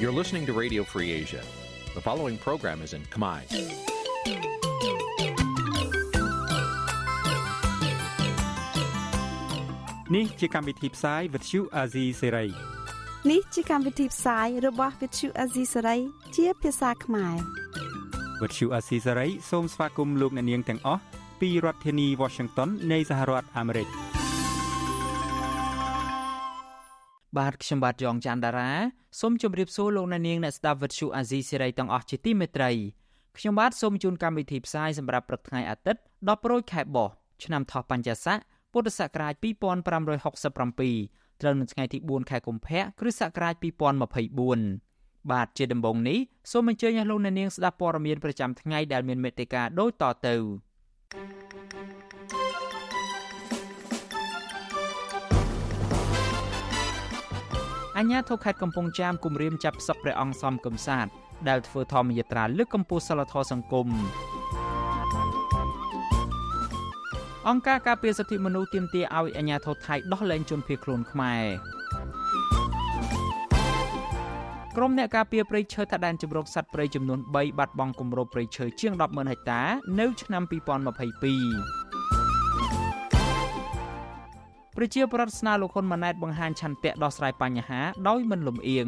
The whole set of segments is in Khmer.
You're listening to Radio Free Asia. The following program is in Khmer. Nǐ chi càm bi tiệp xáy vệt chiu a zì sê ray នេះជាកម្មវិធីផ្សាយរបស់ Vithu Azisari ជាភាសាខ្មែរ វត្តឈូអាស៊ីសេរីសូមស្វាគមន៍លោកអ្នកនាងទាំងអស់ពីរដ្ឋធានី Washington នៃសហរដ្ឋអាមេរិក បាទខ្ញុំបាទយ៉ងច័ន្ទដារាសូមជម្រាបសួរលោកអ្នកនាងអ្នកស្ដាប់វិទ្យុអាស៊ីសេរីទាំងអស់ជាទីមេត្រីខ្ញុំបាទសូមជូនកម្មវិធីផ្សាយសម្រាប់ព្រឹកថ្ងៃអាទិត្យ10រោចខែបោះឆ្នាំថោះបัญចស័កពុទ្ធសករាជ2567ត្រូវនៅថ្ងៃទី4ខែកុម្ភៈគ្រិស្តសករាជ2024បាទជាដំបូងនេះសូមអញ្ជើញអស់លោកអ្នកនាងស្ដាប់ព័ត៌មានប្រចាំថ្ងៃដែលមានមេត្តាដូចតទៅ អញ្ញាធិខេត្តកំពង់ចាមគម្រាមចាប់ផ្សឹកព្រះអង្គសំកំសាទដែលធ្វើធម្មយាត្រាលើកកម្ពស់សិលធម៌សង្គមអង្គការការពារសិទ្ធិមនុស្សទាមទារឲ្យអាជ្ញាធរថៃដោះលែងជនភៀសខ្លួនខ្មែរក្រុមអ្នកការពារព្រៃឈើថាដែនជម្រកសត្វព្រៃចំនួន3បាត់បង់គម្របព្រៃឈើជាង100,000ហិកតានៅឆ្នាំ2022 ប្រជាប្រដ្ឋស្នើលោកហ៊ុនម៉ាណែតបង្ហាញឆន្ទៈដោះស្រាយបញ្ហាដោយមិនលំអៀង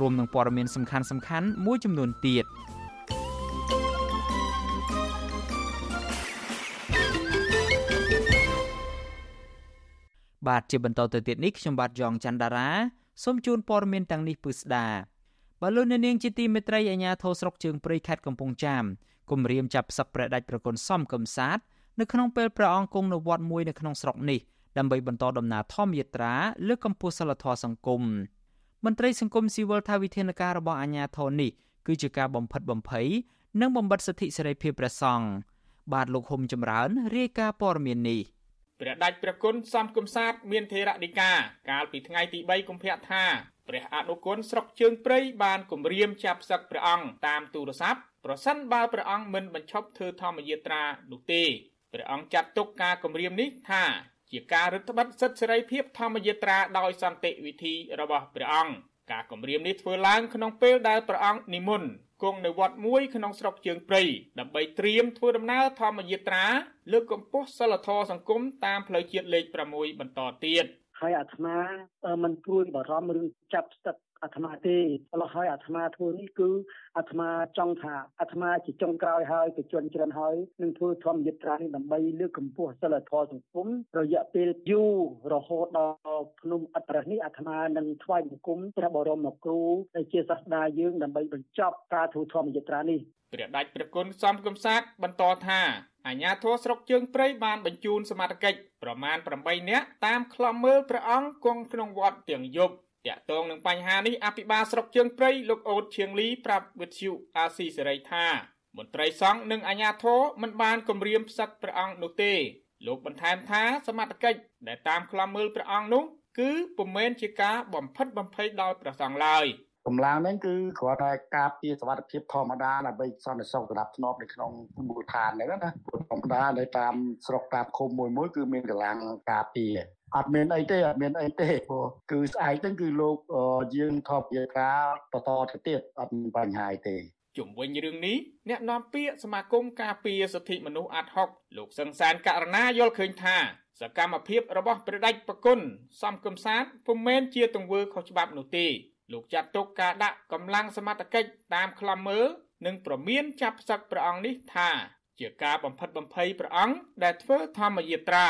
រួមនឹងព័ត៌មានសំខាន់សំខាន់មួយចំនួនទៀតបាទជាបន្តទៅទៀតនេះខ្ញុំបាទយ៉ងច័ន្ទដារាសូមជូនព័ត៌មានទាំងនេះពឺស្ដាបលូននាងជាទីមេត្រីអាញាធរស្រុកជើងព្រៃខេត្តកំពង់ចាមគម្រាមចាប់ផ្សឹកព្រះដាច់ប្រគុណសំកំសាទនៅក្នុងពេលព្រះអង្គគង់នៅវត្តមួយនៅក្នុងស្រុកនេះ ដើម្បីបន្តដំណើរធម្មយាត្រាលើកកម្ពស់សិលធម៌សង្គមមន្ត្រីសង្គមស៊ីវិលថាវិធានការរបស់អាជ្ញាធរនេះគឺជាការបំផិតបំភ័យនិងបំបិទសិទ្ធិសេរីភាពព្រះសង្ឃបាទលោកហុំចម្រើនរាយការណ៍ព័ត៌មាននេះព្រះដាច់ព្រះគុណសំគំសាទមានថេរដីកាកាលពីថ្ងៃទី3កុម្ភៈថាព្រះអនុគុណស្រុកជើងព្រៃបានគម្រាមចាប់សឹកព្រះអង្គតាមទូរស័ព្ទប្រសិនបើព្រះអង្គមិនបញ្ឈប់ធ្វើធម្មយាត្រានោះទេព្រះអង្គចាត់ទុកការគម្រាមនេះថា ជាការរឹតបន្តឹងសិទ្ធិសេរីភាពធម្មយាត្រាដោយសន្តិវិធីរបស់ព្រះអង្គការគម្រាមនេះធ្វើឡើងក្នុងពេលដែលព្រះអង្គនិមន្តគង់នៅវត្តមួយក្នុងស្រុកជើងព្រៃដើម្បីត្រៀមធ្វើដំណើរធម្មយាត្រាលើកកម្ពស់សិលធម៌សង្គមតាមផ្លូវជាតិលេខ6បន្តទៀតហើយអាត្មាមិនព្រួយបារម្ភរឿងចាប់ស្ទឹក អាត្មាទេឥឡូវហើយអាត្មាធ្វើនេះគឺអាត្មាចង់ថាអាត្មាជាចុងក្រោយហើយទៅជន់ច្រើនហើយនឹងធ្វើធម្មយត្រានេះដើម្បីលើកកម្ពស់សិលធម៌សង្គមរយៈពេលយូររហូតដល់ភ្នំអត្រេសនេះអាត្មានឹងថ្វាយបង្គំព្រះបរមគ្រូដែលជាសាស្តាយើងដើម្បីបញ្ចប់ការធ្វើធម្មយត្រានេះព្រះដាច់ព្រះគុណសំកំសាទបន្តថាអាញាធរស្រុកជើងព្រៃបានបញ្ជូនសមត្ថកិច្ចប្រមាណ8នាក់តាមខ្លំមើលព្រះអង្គគង់ក្នុងវត្តទាំងយប់ តាក់ទងនឹងបញ្ហានេះអភិបាលស្រុកជើងព្រៃលោកអូតឈៀងលីប្រាប់វិទ្យុអាស៊ីសេរីថាមន្ត្រីសង្ឃនិងអាជ្ញាធរមិនបានគម្រាមផ្សឹកព្រះអង្គនោះទេលោកបន្ថែមថាសមត្ថកិច្ចដែលតាមខ្លំមើលព្រះអង្គនោះគឺពុំមែនជាការបំផិតបំភ័យដោយព្រះសង្ឃឡើយកម្លាំងហ្នឹងគឺគ្រាន់តែការពារសវត្ថិភាពធម្មតាដើម្បីសន្តិសុខសម្រាប់ធ្នាប់នៅក្នុងមូលដ្ឋានហ្នឹងណាធម្មតានៅតាមស្រុកតាមឃុំមួយមួយគឺមានកម្លាំងការពារ អត់មានអីទេអត់មានអីទេព្រោះគឺស្អែកហ្នឹងគឺលោកយើងថបយាការបន្តទៅទៀតអត់មានបញ្ហាអីទេជុំវិញរឿងនេះអ្នកនាំពាក្យសមាគមការពារសិទ្ធិមនុស្សអាត់ហុកលោកសង្សានករណាយល់ឃើញថាសកម្មភាពរបស់ព្រះដេចប្រគុណសំគមសាទពុំមែនជាទង្វើខុសច្បាប់នោះទេលោកចាត់ទុកការដាក់កម្លាំងសមត្ថកិច្ចតាមខ្លំមើលនិងប្រមានចាប់ផ្សឹកព្រះអង្គនេះថា ជាការបំផិតបំភ័យព្រះអង្គដែលធ្វើធម្មយាត្រា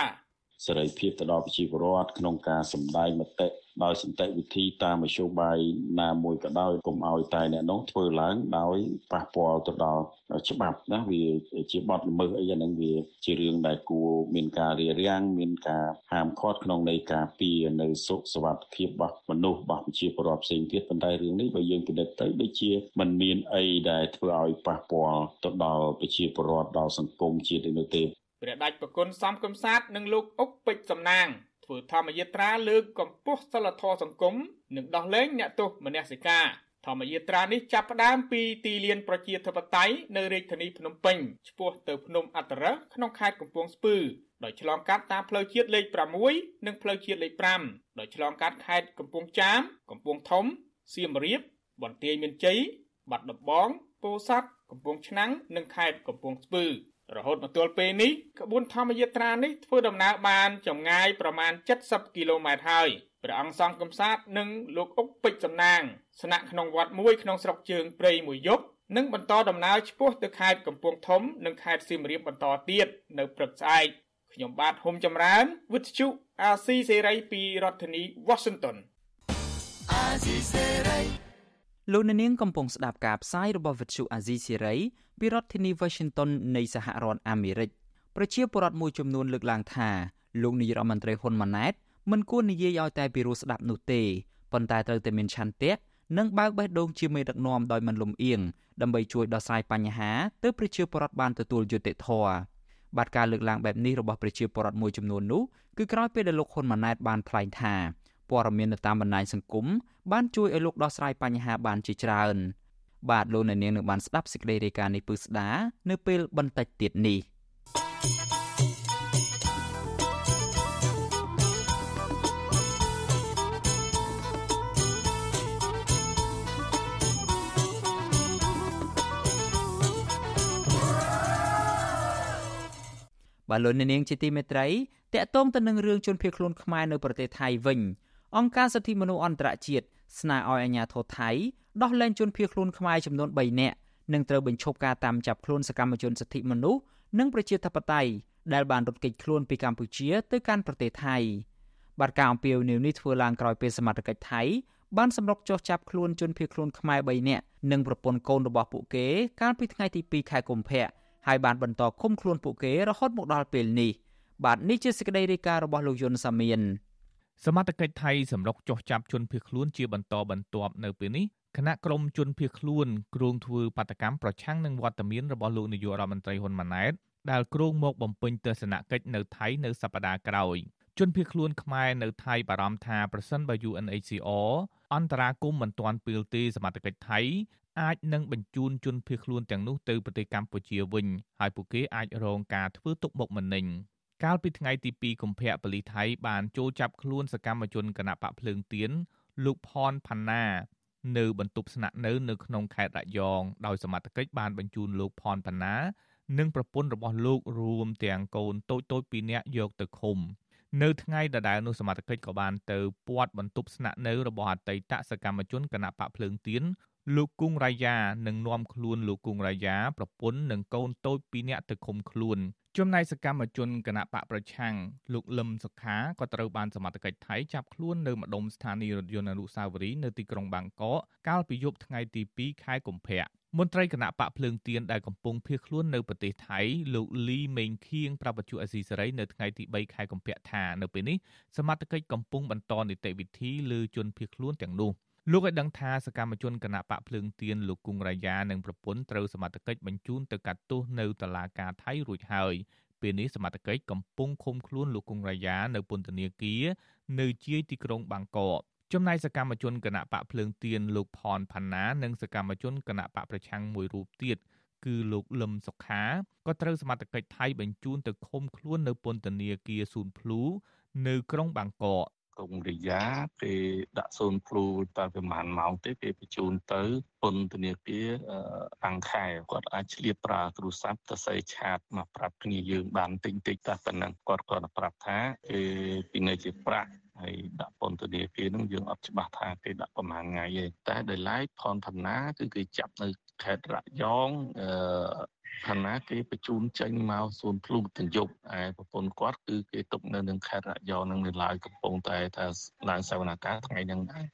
សេរីភាពទៅដល់ប្រជាពលរដ្ឋក្នុងការសម្ដែងមតិដោយសន្តិវិធីតាមមធ្យោបាយណាមួយក៏ដោយកុំឲ្យតែអ្នកនោះធ្វើឡើងដោយប៉ះពាល់ទៅដល់ច្បាប់ណាវាជាបទល្មើសអីហ្នឹងវាជារឿងដែលគួរមានការរារាំងមានការហាមឃាត់ក្នុងនៃការពារនៅសុខសวัสดิភាពរបស់មនុស្សរបស់ប្រជាពលរដ្ឋផ្សេងទៀតប៉ុន្តែរឿងនេះបើយើងពិនិត្យទៅដូចជាมันមានអីដែលធ្វើឲ្យប៉ះពាល់ទៅដល់ប្រជាពលរដ្ឋដល់សង្គមជាតិនោះទេ ព្រះដាច់ប្រគុណសំកំសាទនិងលោកអុកពេជ្រសំណាងធ្វើធម្មយាត្រាលើកកម្ពស់សិលធម៌សង្គមនិងដោះលែងអ្នកទោសមនសិការធម្មយាត្រានេះចាប់ផ្ដើមពីទីលានប្រជាធិបតេយ្យនៅរាជធានីភ្នំពេញឆ្ពោះទៅភ្នំអត្តរៈក្នុងខេត្តកំពង់ស្ពឺដោយឆ្លងកាត់តាមផ្លូវជាតិលេខ6និងផ្លូវជាតិលេខ5ដោយឆ្លងកាត់ខេត្តកំពង់ចាមកំពង់ធំសៀមរាបបន្ទាយមានជ័យបាត់ដំបងពោធិ៍សាត់កំពង់ឆ្នាំងនិងខេត្តកំពង់ស្ពឺ រហូតមកទល់ពេលនេះក្បួនធម្មយាត្រានេះធ្វើដំណើរបានចម្ងាយប្រមាណ70គីឡូម៉ែត្រហើយព្រះអង្គសង្ឃកំសាទនិងលោកអុកពេជ្រសំណាងស្នាក់ក្នុងវត្តមួយក្នុងស្រុកជើងព្រៃមួយយប់និងបន្តដំណើរឆ្ពោះទៅខេត្តកំពង់ធំនិងខេត្តសៀមរាបបន្តទៀតនៅព្រឹកស្អែកខ្ញុំបាទហុំចម្រើនវិទ្យុអាស៊ីសេរីពីរដ្ឋធានី Washington អាស៊ីសេរី លោកនាងកំពុងស្ដាប់ការផ្សាយរបស់វិទ្យុអាស៊ីសេរីពីរដ្ឋធានី Washington នៃសហរដ្ឋអាមេរិកប្រជាពលរដ្ឋមួយចំនួនលើកឡើងថាលោកនាយរដ្ឋមន្ត្រីហ៊ុនម៉ាណែតមិនគួរនិយាយឲ្យតែពីរោះស្ដាប់នោះទេប៉ុន្តែត្រូវតែមានឆន្ទៈនិងបើកបេះដូងជាមេដឹកនាំដោយមិនលំអៀងដើម្បីជួយដោះស្រាយបញ្ហាទើបប្រជាពលរដ្ឋបានទទួលយុត្តិធម៌បាទការលើកឡើងបែបនេះរបស់ប្រជាពលរដ្ឋមួយចំនួននោះគឺក្រោយពេលដែលលោកហ៊ុនម៉ាណែតបានថ្លែងថា ព័ត៌មាននៅតាមបណ្ដាញសង្គមបានជួយឲ្យលោកដោះស្រាយបញ្ហាបានជាច្រើនបាទលោកអ្នកនាងនឹងបានស្ដាប់សេចក្តីរាយការណ៍នេះពឹស្ដានៅពេលបន្តិចទៀតនេះ។បាទលោកនាងជាទីមេត្រីតកតងទៅនឹងរឿងជនភៀសខ្លួនខ្មែរនៅប្រទេសថៃវិញ អង្គការសិទ្ធិមនុស្សអន្តរជាតិស្នើឲ្យអាជ្ញាធរថៃដោះលែងជនភៀសខ្លួនខ្មែរចំនួន3នាក់និងត្រូវបញ្ឈប់ការតាមចាប់ខ្លួនសកម្មជនសិទ្ធិមនុស្សនិងប្រជាធិបតេយ្យដែលបានរត់គេចខ្លួនពីកម្ពុជាទៅកាន់ប្រទេសថៃបាទការអំពាវនាវនេះធ្វើឡើងក្រោយពេលសមត្ថកិច្ចថៃបានសម្រុកចុះចាប់ខ្លួនជនភៀសខ្លួនខ្មែរ3នាក់និងប្រពន្ធកូនរបស់ពួកគេកាលពីថ្ងៃទី2ខែកុម្ភៈហើយបានបន្តឃុំខ្លួនពួកគេរហូតមកដល់ពេលនេះបាទនេះជាសេចក្តីរាយការណ៍របស់លោកយុនសាមៀន សមត្ថកិច្ចថៃសម្រុកចុះចាប់ជនភៀសខ្លួនជាបន្តបន្ទាប់នៅពេលនេះគណៈក្រុមជនភៀសខ្លួនគ្រងធ្វើបាតកម្មប្រឆាំងនឹងវត្តមានរបស់លោកនាយករដ្ឋមន្ត្រីហ៊ុនម៉ាណែតដែលគ្រងមកបំពេញទស្សនកិច្ចនៅថៃនៅសប្តាហ៍ក្រោយជនភៀសខ្លួនខ្មែរនៅថៃបារម្ភថាប្រសិនបើ UNHCR អន្តរាគមមិនទាន់ពេលទេសមត្ថកិច្ចថៃអាចនឹងបញ្ជូនជនភៀសខ្លួនទាំងនោះទៅប្រទេសកម្ពុជាវិញហើយពួកគេអាចរងការធ្វើទុកបុកម្នេញ កាលពីថ្ងៃទី2កុម្ភៈប៉ូលីសថៃបានចូលចាប់ខ្លួនសកម្មជនគណបកភ្លើងទៀនលោកផនផាណា នៅបន្ទប់ស្នាក់នៅនៅក្នុងខេត្តរយងដោយសមត្ថកិច្ចបានបញ្ជូនលោកផនផាណា និងប្រពន្ធរបស់លោករួមទាំងកូនតូចតូចពីរនាក់យកទៅឃុំនៅថ្ងៃដដែលនោះសមត្ថកិច្ចក៏បានទៅពាត់បន្ទប់ស្នាក់នៅរបស់អតីតសកម្មជនគណបកភ្លើងទៀនលោកគង់រាយានឹងនាំខ្លួនលោកគង់រាយាប្រពន្ធនិងកូនតូចពីរនាក់ទៅឃុំខ្លួន ចំណែកសកម្មជនគណៈបកប្រឆាំងលោកលឹមសុខាក៏ត្រូវបានសមត្ថកិច្ចថៃចាប់ខ្លួននៅម្ដុំស្ថានីយ៍រថយន្តអនុស្សាវរីយ៍នៅទីក្រុងបាងកកកាលពីយប់ថ្ងៃទី2ខែកុម្ភៈមន្ត្រីគណៈបកភ្លើងទៀនដែលកំពុងភៀសខ្លួននៅប្រទេសថៃលោកលីមេងខៀងប្រាប់បច្ចុប្បន្នអសីសេរីនៅថ្ងៃទី3ខែកុម្ភៈថានៅពេលនេះសមត្ថកិច្ចកំពុងបន្តនីតិវិធីលើជនភៀសខ្លួនទាំងនោះ លោកឲ្យដឹងថាសកម្មជនគណៈបកភ្លើងទៀនលោកគង់រាយានិងប្រពន្ធត្រូវសមត្ថកិច្ចបញ្ជូនទៅកាត់ទោសនៅតុលាការថៃរួចហើយពេលនេះសមត្ថកិច្ចកំពុងឃុំខ្លួនលោកគង់រាយានៅពន្ធនាគារនៅជាយទីក្រុងបាងកកចំណែកសកម្មជនគណៈបកភ្លើងទៀនលោកផនផាណានិងសកម្មជនគណៈបកប្រឆាំងមួយរូបទៀតគឺលោកលឹមសុខាក៏ត្រូវសមត្ថកិច្ចថៃបញ្ជូនទៅឃុំខ្លួននៅពន្ធនាគារស៊ូនភ្លូនៅក្រុងបាងកក កុងរិយាគេដាក់សូនភ្លូតែប្រហែលម៉ោងទេគេបញ្ជូនទៅពន្ធនាគារអង្គខែគាត់អាចឆ្លៀតប្រើទូរស័ព្ទទៅសេឆាតមកប្រាប់គ្នាយើងបានតិចតិចតែប៉ុណ្ណឹងគាត់គាត់ប្រាប់ថាគេពីនៅជាប្រាក់ហើយដាក់ពន្ធនាគារនឹងយើងអត់ច្បាស់ថាគេដាក់ប្រហែលថ្ងៃទេតែដោយឡែកផនផណាគឺគេចាប់នៅខេត្តរយងអឺ ឋានៈគេបញ្ជូនចេញមកសួនភ្លុងទាំងយប់ឯប្រពន្ធគាត់គឺគេទុកនៅនឹងខេត្តរយងនឹងនៅឡើយកំពុងតែថាឡើងសវនកម្មថ្ងៃហ្នឹងដែរ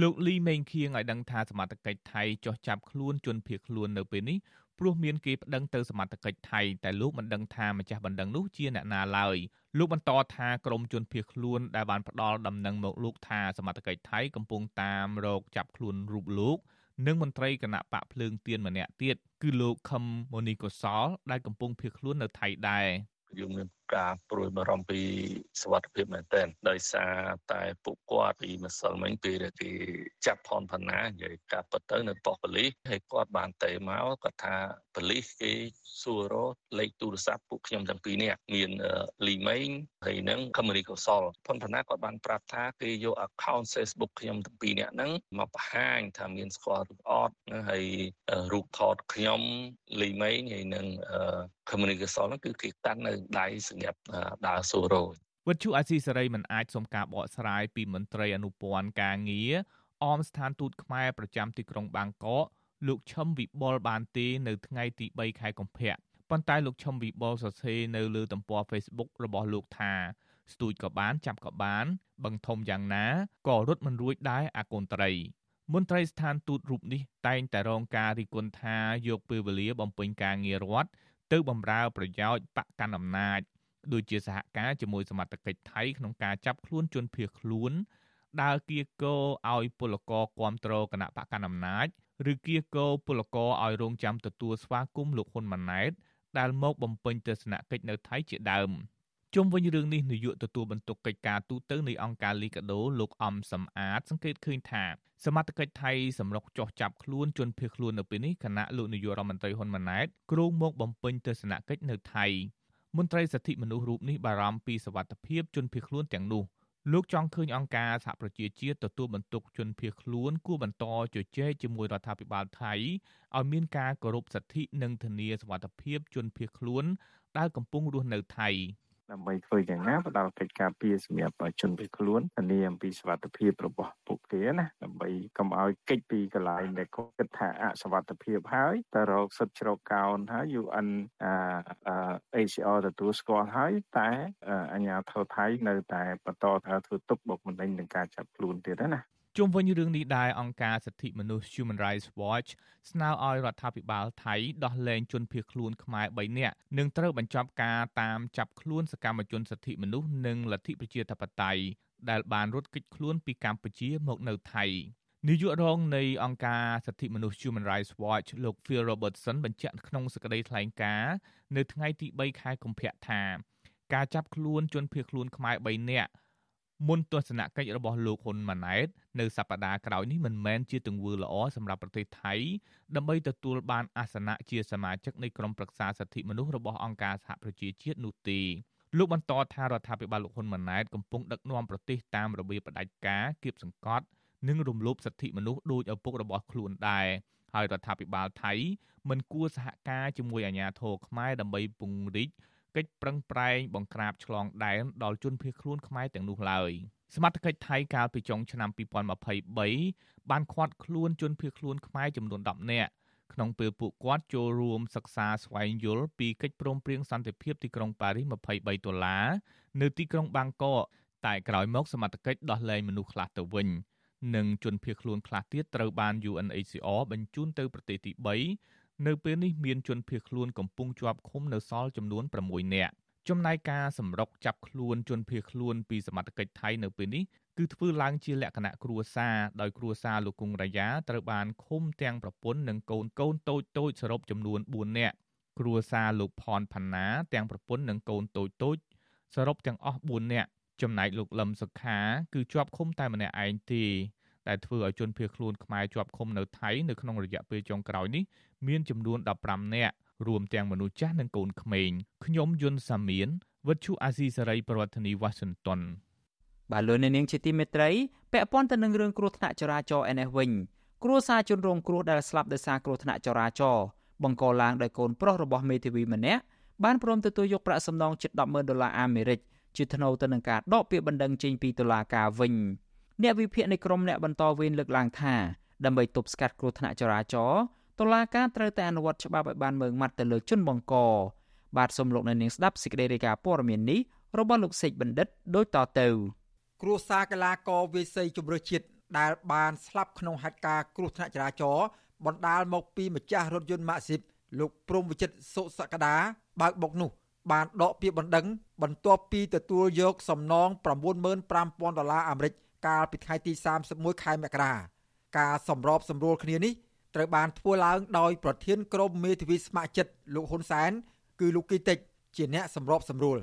លោកលីមេងខៀងឲ្យដឹងថាសមត្ថកិច្ចថៃចោះចាប់ខ្លួនជនភៀសខ្លួននៅពេលនេះព្រោះមានគេប្តឹងទៅសមត្ថកិច្ចថៃតែលោកមិនដឹងថាម្ចាស់បណ្ដឹងនោះជាអ្នកណាឡើយលោកបន្តថាក្រមជនភៀសខ្លួនដែលបានផ្ដាល់ដំណឹងមកលោកថាសមត្ថកិច្ចថៃកំពុងតាមរកចាប់ខ្លួនរូបលោក និងមន្ត្រីគណៈបកភ្លើងទៀនម្នាក់ទៀតគឺលោកខឹមម៉ូនីកូសលដែលកំពុងភៀសខ្លួននៅថៃដែរយើងមាន ការព្រួយបារម្ភពីសុវត្ថិភាពមែនទែនដោយសារតែពួកគាត់ពីម្សិលមិញពេលដែលគេចាប់ផនផាណានិយាយការពិតទៅនៅប៉ុស្តិ៍ប៉ូលីសហើយគាត់បានទៅមកគាត់ថាប៉ូលីសគេសួររកលេខទូរស័ព្ទពួកខ្ញុំទាំងពីរនាក់មានលីម៉េងហើយនឹងខមរីកុសលផនផាណាគាត់បានប្រាប់ថាគេយក account Facebook ខ្ញុំទាំងពីរនាក់ហ្នឹងមកបង្ហាញថាមានស្គាល់ឬអត់ហើយរូបថតខ្ញុំលីម៉េងហើយនឹងខមរីកុសលហ្នឹងគឺគេតាំងនៅដៃសម្រាប់ដើរសួររកវិទ្យុអាស៊ីសេរីមិនអាចសុំការបកស្រាយពីមន្ត្រីអនុព័ន្ធការងារអមស្ថានទូតខ្មែរប្រចាំទីក្រុងបាងកកលោកឈឹមវិបុលបានទេនៅថ្ងៃទី3ខែកុម្ភៈប៉ុន្តែលោកឈឹមវិបុលសរសេរនៅលើទំព័រ Facebook របស់លោកថាស្ទូចក៏បានចាប់ក៏បានបឹងធំយ៉ាងណាក៏រត់មិនរួចដែរអាកូនត្រីមន្ត្រីស្ថានទូតរូបនេះតែងតែរងការរិះគន់ថាយកពេលវេលាបំពេញការងាររដ្ឋទៅបម្រើប្រយោជន៍បកកណ្ដាលអំណាច ដូចជាសហការជាមួយសមត្ថកិច្ចថៃក្នុងការចាប់ខ្លួនជនភៀសខ្លួនដើរគៀកោឲ្យពលករគ្រប់គ្រងគណៈបកកណ្ដាលអំណាចឬគៀកោពលករឲ្យរងចាំទទួលស្វាគមន៍លោកហ៊ុនម៉ាណែតដែលមកបំពេញទស្សនកិច្ចនៅថៃជាដើមជុំវិញរឿងនេះនាយកទទួលបន្ទុកកិច្ចការទូតនៃអង្គការលីកាដូលោកអំសំអាតសង្កេតឃើញថាសមត្ថកិច្ចថៃសម្រុកចោះចាប់ខ្លួនជនភៀសខ្លួននៅពេលនេះគណៈលោកនាយករដ្ឋមន្ត្រីហ៊ុនម៉ាណែតគ្រោងមកបំពេញទស្សនកិច្ចនៅថៃ មន្ត្រីសិទ្ធិមនុស្សរូបនេះបារម្ភពីសវត្ថិភាពជនភៀសខ្លួនទាំងនោះលោកចង់ឃើញអង្គការសហប្រជាជាតិទទួលបន្ទុកជនភៀសខ្លួនគួរបន្តជជែកជាមួយរដ្ឋាភិបាលថៃឲ្យមានការគោរពសិទ្ធិនិងធានាសុវត្ថិភាពជនភៀសខ្លួនដែលកំពុងរស់នៅថៃ ដើម្បីធ្វើយ៉ាងណាផ្ដល់កិច្ចការពារសម្រាប់ជនភៀសខ្លួនធានាអំពីសុវត្ថិភាពរបស់ពួកគេណាដើម្បីកុំឲ្យកិច្ចពីកន្លែងដែលគាត់គិតថាអសុវត្ថិភាពហើយតែរកសិទ្ធិជ្រកកោនហើយ UN ACR ទទួលស្គាល់ហើយតែអាជ្ញាធរថៃនៅតែបន្តថាធ្វើទុកបុកម្នេញនឹងការចាប់ខ្លួនទៀតណា ជុំវិញរឿងនេះដែរអង្គការសិទ្ធិមនុស្ស Human Rights Watch ស្នើឲ្យរដ្ឋាភិបាលថៃដោះលែងជនភៀសខ្លួនខ្មែរ3នាក់និងត្រូវបញ្ចប់ការតាមចាប់ខ្លួនសកម្មជនសិទ្ធិមនុស្សនិងលទ្ធិប្រជាធិបតេយ្យដែលបានរត់គេចខ្លួនពីកម្ពុជាមកនៅថៃនាយករងនៃអង្គការសិទ្ធិមនុស្ស Human Rights Watch លោក Phil Robertson បញ្ជាក់ក្នុងសេចក្តីថ្លែងការណ៍នៅថ្ងៃទី3ខែកុម្ភៈថាការចាប់ខ្លួនជនភៀសខ្លួនខ្មែរ3នាក់ មុនទស្សនកិច្ចរបស់លោកហ៊ុនម៉ាណែតនៅសប្តាហ៍ក្រោយនេះមិនមែនជាទង្វើល្អសម្រាប់ប្រទេសថៃដើម្បីទទួលបានអាសនៈជាសមាជិកនៃក្រុមប្រឹក្សាសិទ្ធិមនុស្សរបស់អង្គការសហប្រជាជាតិនោះទេលោកបន្តថារដ្ឋាភិបាលលោកហ៊ុនម៉ាណែតកំពុងដឹកនាំប្រទេសតាមរបៀបផ្ដាច់ការគៀបសង្កត់និងរំលោភសិទ្ធិមនុស្សដោយឪពុករបស់ខ្លួនដែរហើយរដ្ឋាភិបាលថៃមិនគួរសហការជាមួយអាជ្ញាធរខ្មែរដើម្បីពង្រីក កិច្ចប្រឹងប្រែងបង្ក្រាបឆ្លងដែនដល់ជនភៀសខ្លួនខ្មែរទាំងនោះឡើយសមត្ថកិច្ចថៃកាលពីចុងឆ្នាំ2023បានឃាត់ខ្លួនជនភៀសខ្លួនខ្មែរចំនួន10នាក់ក្នុងពេលពួកគាត់ចូលរួមសិក្សាស្វែងយល់ពីកិច្ចព្រមព្រៀងសន្តិភាពទីក្រុងប៉ារីស23ដុល្លារនៅទីក្រុងបាងកកតែក្រោយមកសមត្ថកិច្ចដោះលែងមនុស្សខ្លះទៅវិញនិងជនភៀសខ្លួនខ្លះទៀតត្រូវបាន UNHCR បញ្ជូនទៅប្រទេសទី នៅពេលនេះមានជនភៀសខ្លួនកំពុងជាប់ឃុំនៅសល់ចំនួន6នាក់ចំណែកការសម្រុកចាប់ខ្លួនជនភៀសខ្លួនពីសមត្ថកិច្ចថៃនៅពេលនេះគឺធ្វើឡើងជាលក្ខណៈគ្រួសារដោយគ្រួសារលោកគង់រាយាត្រូវបានឃុំទាំងប្រពន្ធនិងកូនកូនតូចតូចសរុបចំនួន4នាក់គ្រួសារលោកផនផាណាទាំងប្រពន្ធនិងកូនតូចតូចសរុបទាំងអស់4នាក់ចំណែកលោកលឹមសុខាគឺជាប់ឃុំតែម្នាក់ឯងទេដែលធ្វើឲ្យជនភៀសខ្លួនខ្មែរជាប់ឃុំនៅថៃនៅក្នុងរយៈពេលចុងក្រោយនេះ មានចំនួន15នាក់រួមទាំងមនុស្សចាស់និងកូនក្មេងខ្ញុំយុនសាមៀនវិទ្យុអាស៊ីសេរីប្រធានាធិបតី Washington បាទលោកអ្នកនាងជាទីមេត្រីពាក់ព័ន្ធទៅនឹងរឿងគ្រោះថ្នាក់ចរាចរណ៍ឯនេះវិញគ្រួសារជនរងគ្រោះដែលស្លាប់ដោយសារគ្រោះថ្នាក់ចរាចរណ៍បង្កឡើងដោយកូនប្រុសរបស់មេធាវីម្នាក់បានព្រមទទួលយកប្រាក់សំណងជិត100000ដុល្លារអាមេរិកជាថ្នូវទៅនឹងការដកពាក្យបណ្ដឹងចេញពីតុលាការវិញអ្នកវិភាគនៃក្រមអ្នកបន្តវេនលើកឡើងថាដើម្បីទប់ស្កាត់គ្រោះថ្នាក់ចរាចរណ៍ តុលាការត្រូវតែអនុវត្តច្បាប់ឲ្យបានម៉ឺងម៉ាត់ទៅលើជនបង្ក បាទសូមលោកនៅនាងស្ដាប់សេចក្តីរាយការណ៍ព័ត៌មាននេះរបស់លោកសេកបណ្ឌិតដូចតទៅ គ្រួសារកីឡាករវាយសីជម្រើសជាតិដែលបានស្លាប់ក្នុងហេតុការណ៍គ្រោះថ្នាក់ចរាចរណ៍បណ្ដាលមកពីម្ចាស់រថយន្តម៉ាស៊ីបលោកព្រំវិចិត្រសុសក្តាបើកបុកនោះបានដកពាក្យបណ្ដឹង បន្ទាប់ពីទទួលយកសំណង95000ដុល្លារអាមេរិកកាលពីថ្ងៃទី31ខែមករាការសម្របសម្រួលគ្នានេះ ត្រូវបានធ្វើឡើងដោយប្រធានក្រុមមេធាវីស្ម័គ្រចិត្តលោកហ៊ុនសែនគឺលោកគីតិចជាអ្នកសម្របសម្រួល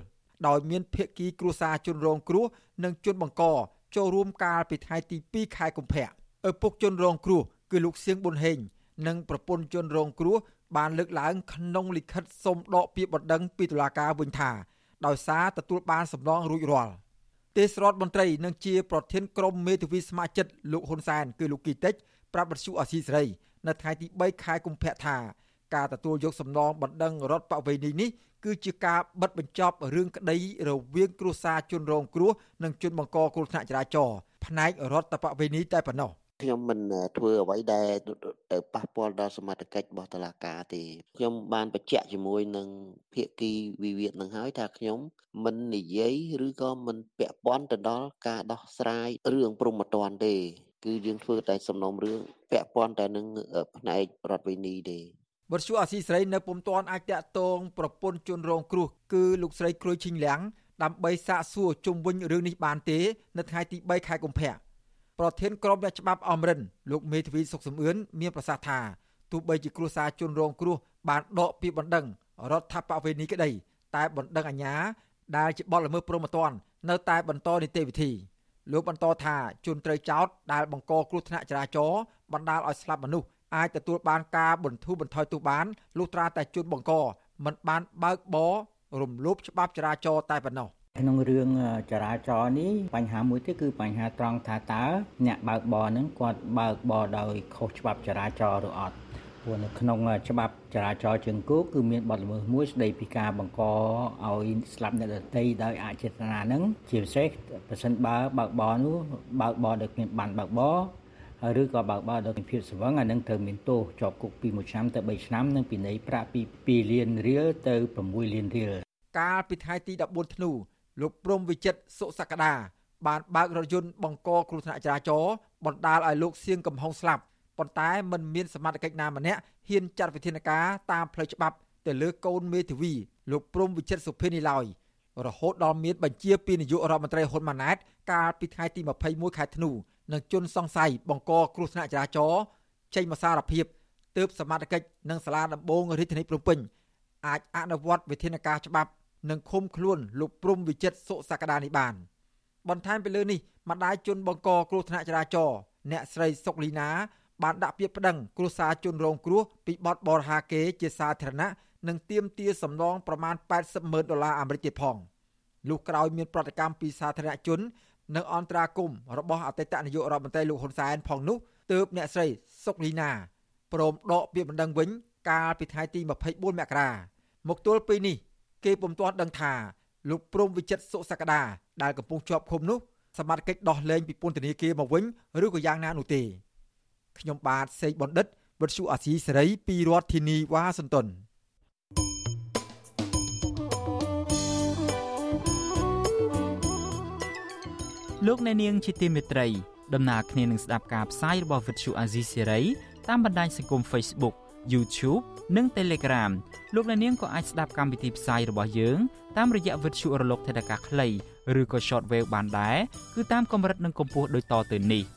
ដោយមានភាគីគ្រួសារជនរងគ្រោះនិងជនបង្កចូលរួមកាលពីថ្ងៃទី2ខែកុម្ភៈឪពុកជនរងគ្រោះគឺលោកសៀងប៊ុនហេងនិងប្រពន្ធជនរងគ្រោះបានលើកឡើងក្នុងលិខិតសុំដកពាក្យបណ្ដឹងពីតុលាការវិញថាដោយសារទទួលបានសំណងរួចរាល់ទេសរដ្ឋមន្ត្រីនិងជាប្រធានក្រុមមេធាវីស្ម័គ្រចិត្តលោកហ៊ុនសែនគឺលោកគីតិចប្រាប់បទសុអសីសេរី នៅថ្ងៃទី3ខែកុម្ភៈថាការទទួលយកសំណងបណ្ដឹងរដ្ឋបវេនីនេះគឺជាការបិទបញ្ចប់រឿងក្តីរវាងគ្រួសារជនរងគ្រោះនិងជនបង្កគ្រោះថ្នាក់ចរាចរណ៍ផ្នែករដ្ឋបវេនីតែប៉ុណ្ណោះខ្ញុំមិនធ្វើអ្វីដែលទៅប៉ះពាល់ដល់សមត្ថកិច្ចរបស់តុលាការទេខ្ញុំបានបញ្ជាក់ជាមួយនឹងភាគីវិវាទនឹងហើយថាខ្ញុំមិននិយាយឬក៏មិនពាក់ព័ន្ធទៅដល់ការដោះស្រាយរឿងព្រំប្រទានទេ គឺយើងធ្វើតែសំណុំរឿងពាក់ព័ន្ធតែនឹងផ្នែករដ្ឋវិនីទេបទសុអាស៊ីស្រីនៅពុំទាន់អាចតាក់ទងប្រពន្ធជនរងគ្រោះគឺលោកស្រីក្រួយឈិញលៀងដើម្បីសាកសួរជុំវិញរឿងនេះបានទេ នៅថ្ងៃទី3ខែកុម្ភៈប្រធានក្រុមអ្នកច្បាប់អមរិនលោកមេធាវីសុកសំអឿនមានប្រសាសន៍ថាទោះបីជាគ្រួសារជនរងគ្រោះបានដកពាក្យបណ្ដឹងរដ្ឋបវេនីក្តីតែបណ្ដឹងអាញាដែលជាបទល្មើសព្រហ្មទណ្ឌនៅតែបន្តនីតិវិធី លោកបន្តថាជនត្រូវចោទដែលបង្កគ្រោះថ្នាក់ចរាចរណ៍បណ្ដាលឲ្យស្លាប់មនុស្សអាចទទួលបានការបន្ធូរបន្ថយទោសបានលុះត្រាតែជនបង្កមិនបានបើកបររំលោភច្បាប់ចរាចរណ៍តែប៉ុណ្ណោះក្នុងរឿងចរាចរណ៍នេះបញ្ហាមួយទៀតគឺបញ្ហាត្រង់ថាតើអ្នកបើកបរហ្នឹងគាត់បើកបរដោយខុសច្បាប់ចរាចរណ៍ឬអត់ ព្រោះនៅក្នុងច្បាប់ចរាចរណ៍ជើងគោកគឺមានបទល្មើសមួយស្ដីពីការបង្កឲ្យស្លាប់អ្នកដទៃដោយអចេតនាហ្នឹងជាពិសេសប្រសិនបើបើកបរនោះបើកបរដោយគ្មានបានបើកបរឬក៏បើកបរដោយភាពស្វឹងអានឹងត្រូវមានទោសជាប់គុកពី1ឆ្នាំទៅ3ឆ្នាំនិងពិន័យប្រាក់ពី2លានរៀលទៅ6លានរៀលកាលពីថ្ងៃទី14ធ្នូលោកព្រំវិចិត្រសុសក្តាបានបើករថយន្តបង្កគ្រោះថ្នាក់ចរាចរណ៍បណ្ដាលឲ្យលោកសៀងកំហុងស្លាប់ ប៉ុន្តែมันមានសមត្ថកិច្ចណាម្នាក់ហ៊ានចាត់វិធានការតាមផ្លូវច្បាប់ទៅលើកូនមេធាវីលោកព្រំវិចិត្រសុភិនីឡើយរហូតដល់មានបញ្ជាពីនាយករដ្ឋមន្ត្រីហ៊ុនម៉ាណែតកាលពីថ្ងៃទី21ខែធ្នូនិងជនសង្ស័យបង្កគ្រោះថ្នាក់ចរាចរណ៍ចេញមកសារភាពទើបសមត្ថកិច្ចនិងសាលាដំបងរាជធានីភ្នំពេញអាចអនុវត្តវិធានការច្បាប់និងឃុំខ្លួនលោកព្រំវិចិត្រសុសក្តានេះបានបន្ថែមពីលើនេះម្ដាយជនបង្កគ្រោះថ្នាក់ចរាចរណ៍អ្នកស្រីសុកលីណា បានដាក់ពាក្យប្តឹងគ្រួសារជនរងគ្រោះពីបទបរហាគេជាសាធារណៈនិងទាមទារសំណងប្រមាណ80ម៉ឺនដុល្លារអាមេរិកទៀតផងលុះក្រោយមានប្រតិកម្មពីសាធារណជននិងអន្តរាគមរបស់អតីតនាយករដ្ឋមន្ត្រីលោកហ៊ុនសែនផងនោះទើបអ្នកស្រីសុកលីណាព្រមដកពាក្យបណ្ដឹងវិញកាលពីថ្ងៃទី24មករាមកទល់ពេលនេះ គេពុំទាន់ដឹងថាលោកព្រំវិចិត្រសុសក្តាដែលកំពុងជាប់ឃុំនោះសមត្ថកិច្ចដោះលែងពីពន្ធនាគារមកវិញឬក៏យ៉ាងណានោះទេ ខ្ញុំបាទសេកបណ្ឌិតវិទ្យុអាស៊ីសេរីពីរដ្ឋធានីវ៉ាស៊ីនតោនលោកអ្នកនាងជាទីមេត្រីដំណើរគ្នានឹងស្ដាប់ការផ្សាយរបស់វិទ្យុអាស៊ីសេរីតាមបណ្ដាញសង្គម Facebook YouTube និង Telegram លោកអ្នកនាងក៏អាចស្ដាប់កម្មវិធីផ្សាយរបស់យើងតាមរយៈវិទ្យុរលកថេដាកាខ្លីឬក៏ Shortwave បានដែរគឺតាមកម្រិតនិងកម្ពស់ដូចតទៅនេះ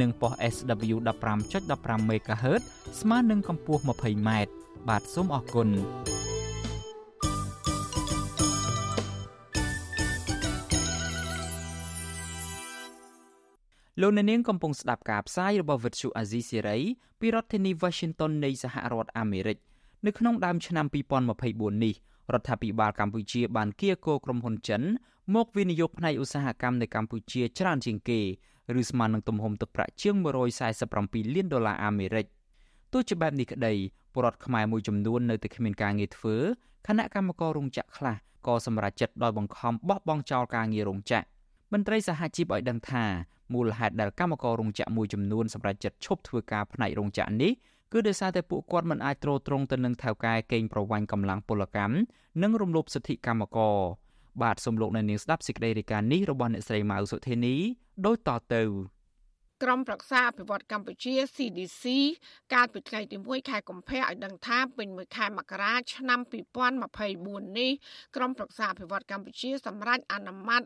និងប៉ុស SW 15.15 MHz ស្មើនឹងកម្ពស់ 20m បាទសូមអរគុណលោកអ្នកនាងកំពុងស្ដាប់ការផ្សាយរបស់ Vuthu Azizi Serai ពីរដ្ឋធានី Washington នៃសហរដ្ឋអាមេរិកនៅក្នុងដើមឆ្នាំ2024នេះរដ្ឋាភិបាលកម្ពុជាបានគៀកោក្រុមហ៊ុនចិនមកវិនិយោគផ្នែកឧស្សាហកម្មនៅកម្ពុជាច្រើនជាងគេ ឬស្មើនឹងទំហំទឹកប្រាក់ជាង147លានដុល្លារអាមេរិកទោះជាបែបនេះក្តីពលរដ្ឋខ្មែរមួយចំនួននៅតែគ្មានការងារធ្វើគណៈកម្មការរោងចក្រខ្លះក៏សម្រេចចិត្តដោយបង្ខំបោះបង់ចោលការងាររោងចក្រមន្ត្រីសហជីពឲ្យដឹងថាមូលហេតុដែលកម្មកររោងចក្រមួយចំនួនសម្រេចចិត្តឈប់ធ្វើការផ្នែករោងចក្រនេះគឺដោយសារតែពួកគាត់មិនអាចទ្រាំទ្រង់ទៅនឹងថៅកែកេងប្រវ័ញ្ចកម្លាំងពលកម្មនិងរំលោភសិទ្ធិកម្មករបាទសូមលោកអ្នកនាងស្ដាប់សេចក្តីរាយការណ៍នេះរបស់អ្នកស្រីម៉ៅសុធានីដូចតទៅក្រមប្រឹក្សាអភិវឌ្ឍកម្ពុជា CDC កាលពីថ្ងៃទី1ខែកុម្ភៈឲ្យដឹងថាពេញមួយខែមករាឆ្នាំ2024នេះក្រមប្រឹក្សាអភិវឌ្ឍកម្ពុជាសម្រេចអនុម័ត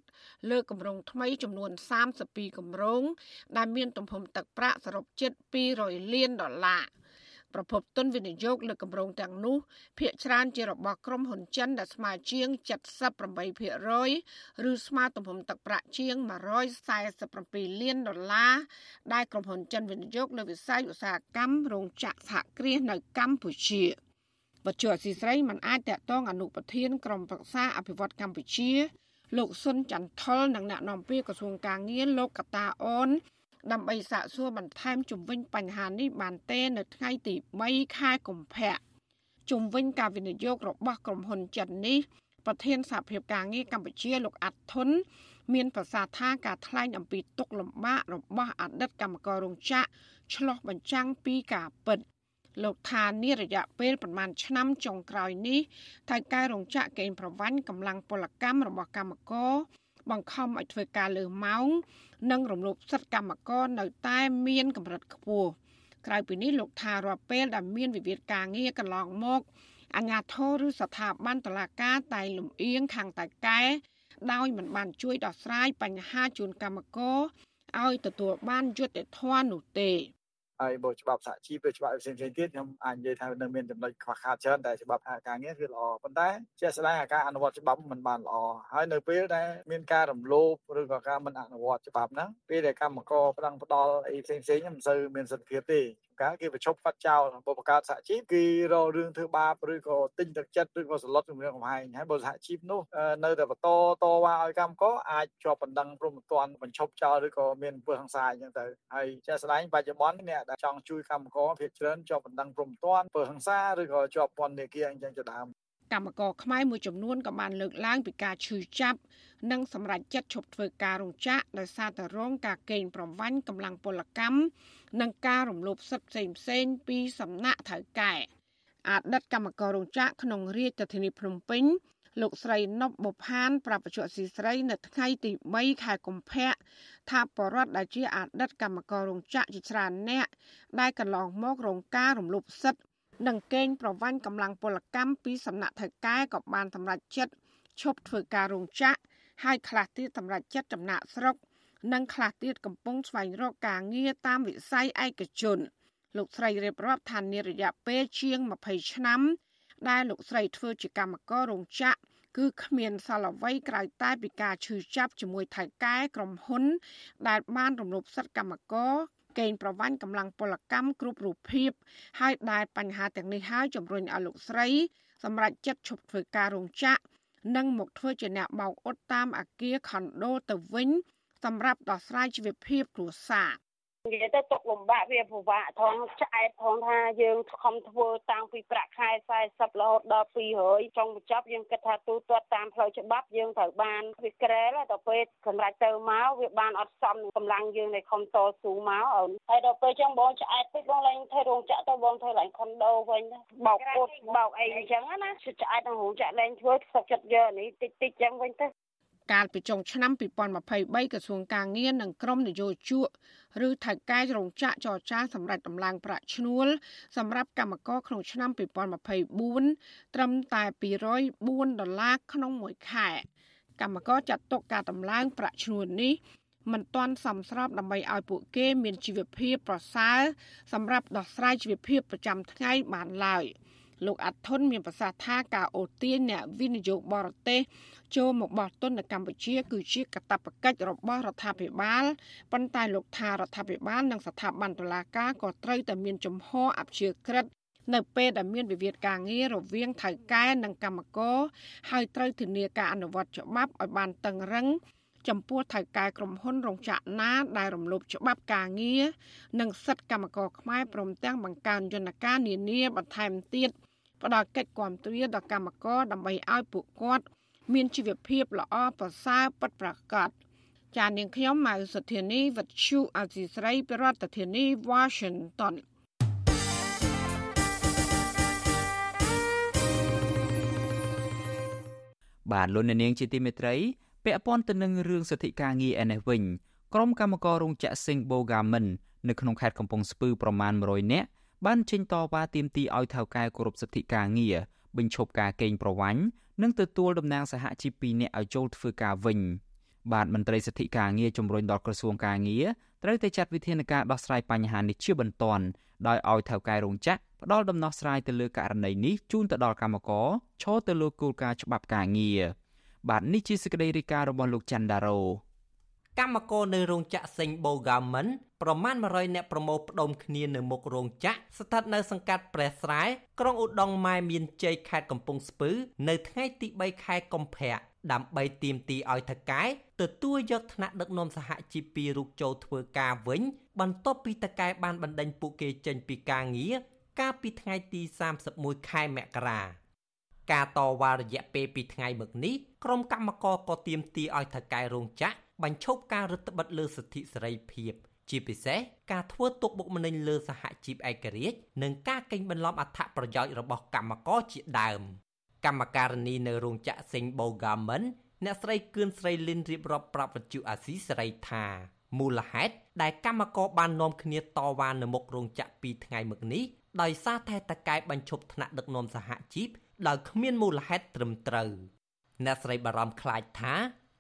លើគម្រោងថ្មីចំនួន32គម្រោងដែលមានទំហំទឹកប្រាក់សរុបជិត200លានដុល្លារ ប្រភពទុនវិនិយោគលើគម្រោងទាំងនោះភាគច្រើនជារបស់ក្រុមហ៊ុនចិនដែលស្មើជាង78%ឬស្មើទំហំទឹកប្រាក់ជាង147លានដុល្លារដែលក្រុមហ៊ុនចិនវិនិយោគលើវិស័យឧស្សាហកម្មរោងចក្រសហគ្រាសនៅកម្ពុជាវត្តជាអសីស្រីមិនអាចតកតងអនុប្រធានក្រុមប្រឹក្សាអភិវឌ្ឍកម្ពុជាលោកសុនចន្ទថុលនិងអ្នកនាំពាក្យក្រសួងការងារលោកកតាអូន ដើម្បីសាកសួរបន្ថែមជំវិញបញ្ហានេះបានទេនៅថ្ងៃទី3ខែកុម្ភៈជំវិញការវិនិយោគរបស់ក្រុមហ៊ុនចិននេះប្រធានសហភាពការងារកម្ពុជាលោកអាត់ធុនមានប្រសាសន៍ថាការថ្លែងអំពីទុកលំបាករបស់អតីតកម្មកររោងចក្រឆ្លោះបញ្ចាំងពីការពិតលោកថានារយៈពេលប្រមាណឆ្នាំចុងក្រោយនេះថៅកែរោងចក្រកេងប្រវ័ញ្ចកម្លាំងពលកម្មរបស់កម្មករ បង្ខំឲ្យធ្វើការលើម៉ោង និងរំលោភសិទ្ធិកម្មករនៅតែមានកម្រិតខ្ពស់ក្រៅពីនេះលោកថារាល់ពេលដែលមានវិវាទការងារកន្លងមកអាជ្ញាធរឬស្ថាប័នតុលាការតែលំអៀងខាងតៃកែដោយមិនបានជួយដោះស្រាយបញ្ហាជូនកម្មករឲ្យទទួលបានយុត្តិធម៌នោះទេ ហើយបើច្បាប់សហជីពឬច្បាប់ផ្សេងៗទៀតខ្ញុំអាចនិយាយថានៅមានចំណុចខ្វះខាតច្រើនតែច្បាប់ការងារគឺល្អប៉ុន្តែជាក់ស្ដែងការអនុវត្តច្បាប់មិនបានល្អហើយនៅពេលដែលមានការរំលោភឬក៏ការមិនអនុវត្តច្បាប់ហ្នឹងពេលដែលកម្មករផ្ដង់ផ្ដល់អីផ្សេងៗមិនសូវមានសិទ្ធិភាពទេ ការគេប្រជុំកាត់ចោលបើបង្កើតសហជីពគេរករឿងធ្វើបាបឬក៏ទិញទឹកចិត្តឬក៏សន្លត់ជំនឿកំហែងហើយបើសហជីពនោះនៅតែបន្តតវ៉ាឲ្យកម្មករអាចជាប់បណ្ដឹងព្រមទាំងបញ្ឈប់ចោលឬក៏មានអំពើហិង្សាអញ្ចឹងទៅហើយជាក់ស្ដែងបច្ចុប្បន្នអ្នកដែលចង់ជួយកម្មករភាគច្រើនជាប់បណ្ដឹងព្រមទាំងអំពើហិង្សាឬក៏ជាប់ពន្ធនាគារអញ្ចឹងជាដើមកម្មករខ្មែរមួយចំនួនក៏បានលើកឡើងពីការឈឺចាប់និងសម្រេចចិត្តឈប់ធ្វើការរោងចក្រដោយសារតែរងការកេងប្រវ័ញ្ចកម្លាំងពលកម្មនិងការរំលោភសិទ្ធិផ្សេងៗពីសំណាក់ថៅកែអតីតកម្មកររោងចក្រក្នុងរាជធានីភ្នំពេញលោកស្រីណប់បុផានប្រាប់បច្ចុប្បន្នស៊ីស្រីនៅថ្ងៃទី3ខែកុម្ភៈថាបរដ្ឋដែលជាអតីតកម្មកររោងចក្រជាច្រើនអ្នកដែលកន្លងមករងការរំលោភសិទ្ធិនិងកេងប្រវ័ញ្ចកម្លាំងពលកម្មពីសំណាក់ថៅកែក៏បានសម្រេចចិត្តឈប់ធ្វើការរោងចក្រហើយខ្លះទៀតសម្រេចចិត្តចំណាក់ស្រុក និងខ្លះទៀតកំពុងស្វែងរកការងារតាមវិស័យឯកជនលោកស្រីរៀបរាប់ថានារយៈពេលជាង20ឆ្នាំ ដែលលោកស្រីធ្វើជាកម្មកររោងចក្រគឺគ្មានសល់អ្វីក្រៅតែពីការឈឺចាប់ជាមួយថៅកែក្រុមហ៊ុន ដែលបានរំលោភសិទ្ធិកម្មករកេងប្រវ័ញ្ចកម្លាំងពលកម្មគ្រប់រូបភាពហើយដែលបញ្ហាទាំងនេះហើយជំរុញឲ្យលោកស្រី សម្រាប់ចិត្តឈប់ធ្វើការរោងចក្រនិងមកធ្វើជាអ្នកបោកអ៊ុតតាមអាគារខុនដូទៅវិញ សម្រាប់ដោះស្រាយជីវភាពគ្រួសារនិយាយទៅទុកលំបាកវាពិបាកថងឆ្អែតថងថាយើងខំធ្វើតាំងពីប្រាក់ខែ40រហូតដល់200ចុងបញ្ចប់យើងគិតថាទូទាត់តាមផ្លូវច្បាប់យើងត្រូវបានវាក្រែលដល់ពេលសម្រាប់ទៅមកវាបានអត់សមនឹងកម្លាំងយើងនៃខំតស៊ូមកអូនហើយដល់ពេលចឹងបងឆ្អែតពេកបងឡើងធ្វើរោងចក្រទៅបងធ្វើឡើងខុនដូវិញបោកពុតបោកអីអញ្ចឹងណាឆ្អែតក្នុងរោងចក្រលែងធ្វើសុខចិត្តយកនេះតិចតិចចឹងវិញទៅ កាលពីចុងឆ្នាំ2023ក្រសួងការងារនិងក្រមនយោជកឬថៅកែរោងចក្រចរចាសម្រាប់ដំឡើងប្រាក់ឈ្នួលសម្រាប់កម្មករក្នុងឆ្នាំ2024ត្រឹមតែ204ដុល្លារក្នុងមួយខែកម្មករចាត់ទុកការដំឡើងប្រាក់ឈ្នួលនេះមិនទាន់សមស្របដើម្បីឲ្យពួកគេមានជីវភាពប្រសើរសម្រាប់ដោះស្រាយជីវភាពប្រចាំថ្ងៃបានឡើយ លោកអាត់ធុនមានប្រសាសន៍ថាការអូសទាញអ្នកវិនិយោគបរទេសចូលមកបោះទុននៅកម្ពុជា គឺជាកាតព្វកិច្ចរបស់រដ្ឋាភិបាលប៉ុន្តែលោកថារដ្ឋាភិបាលនិងស្ថាប័នតុលាការក៏ត្រូវតែមានជំហរអព្យាក្រឹតនៅពេលដែលមានវិវាទការងាររវាងថៅកែនិងកម្មករហើយត្រូវធានាការអនុវត្តច្បាប់ឲ្យបានតឹងរឹង ចំពោះថៅកែក្រុមហ៊ុនរោងចក្រណា ដែលរំលោភច្បាប់ការងារនិងសិទ្ធិកម្មករខ្មែរព្រមទាំងបង្កើនយន្តការនានាបន្ថែមទៀតផ្ដល់កិច្ចគាំទ្រាដល់កម្មករដើម្បីឲ្យពួកគាត់ មានជីវភាពល្អប្រសើរពិតប្រាកដចាននាងខ្ញុំម៉ៅសុធានីវັດឈូអាស៊ីស្រីប្រធានាធិបតី Washington បបាទលោកអ្នកនាងជាទីមេត្រី ពាក់ព័ន្ធទៅនឹងរឿងសិទ្ធិការងារឯនេះវិញក្រុមកម្មកររោងចក្រ Sing Bogamen នៅក្នុងខេត្តកំពង់ស្ពឺប្រមាណ100នាក់បានចេញតវ៉ាទាមទារឲ្យថៅកែគោរពសិទ្ធិការងារបញ្ឈប់ការកេងប្រវ័ញ្ចនិងទទួលតំណាងសហជីព2នាក់ឲ្យចូលធ្វើការវិញបាទមន្ត្រីសិទ្ធិការងារជំរុញដល់ក្រសួងការងារត្រូវតែចាត់វិធានការដោះស្រាយបញ្ហានេះជាបន្ទាន់ដោយឲ្យថៅកែរោងចក្រផ្ដល់ដំណោះស្រាយទៅលើករណីនេះជូនទៅដល់កម្មករឈរទៅលើគោលការណ៍ច្បាប់ការងារ បាទនេះជាសេចក្តីរាយការណ៍របស់លោកច័ន្ទដារ៉ូកម្មករនៅរោងចក្រសេងបូហ្គាមិន ប្រមាណ100នាក់ប្រមូលផ្ដុំគ្នានៅមុខរោងចក្រស្ថិតនៅសង្កាត់ព្រះស្រែក្រុងឧដុង្គម៉ែមានជ័យខេត្តកំពង់ស្ពឺ នៅថ្ងៃទី3ខែកុម្ភៈដើម្បីទាមទារឲ្យថកែទទួលយកថ្នាក់ដឹកនាំសហជីពពីរូបចូលធ្វើការវិញ បន្ទាប់ពីតកែបានបណ្ដេញពួកគេចេញពីការងារកាលពីថ្ងៃទី31ខែមករា ការតវ៉ារយៈពេល2ថ្ងៃមកនេះក្រុមកម្មករក៏ទាមទារឲ្យថកែរោងចក្របញ្ឈប់ការរឹតបន្តឹងលើសិទ្ធិសេរីភាពជាពិសេសការធ្វើទុកបុកម្នេញលើសហជីពឯករាជ្យនិងការកេងបន្លំអត្ថប្រយោជន៍របស់កម្មករជាដើម កម្មការនីនៅរោងចក្រសេងបូហ្គាមិនអ្នកស្រីគឿនស្រីលីនរៀបរាប់ប្រាប់វិទ្យុអាស៊ីសេរីថាមូលហេតុដែលកម្មករបាននាំគ្នាតវ៉ានៅមុខរោងចក្រ2ថ្ងៃមកនេះដោយសារតែតកែបញ្ឈប់ថ្នាក់ដឹកនាំសហជីព ដោយគ្មានមូលហេតុត្រឹមត្រូវអ្នកស្រីបារម្ភខ្លាចថា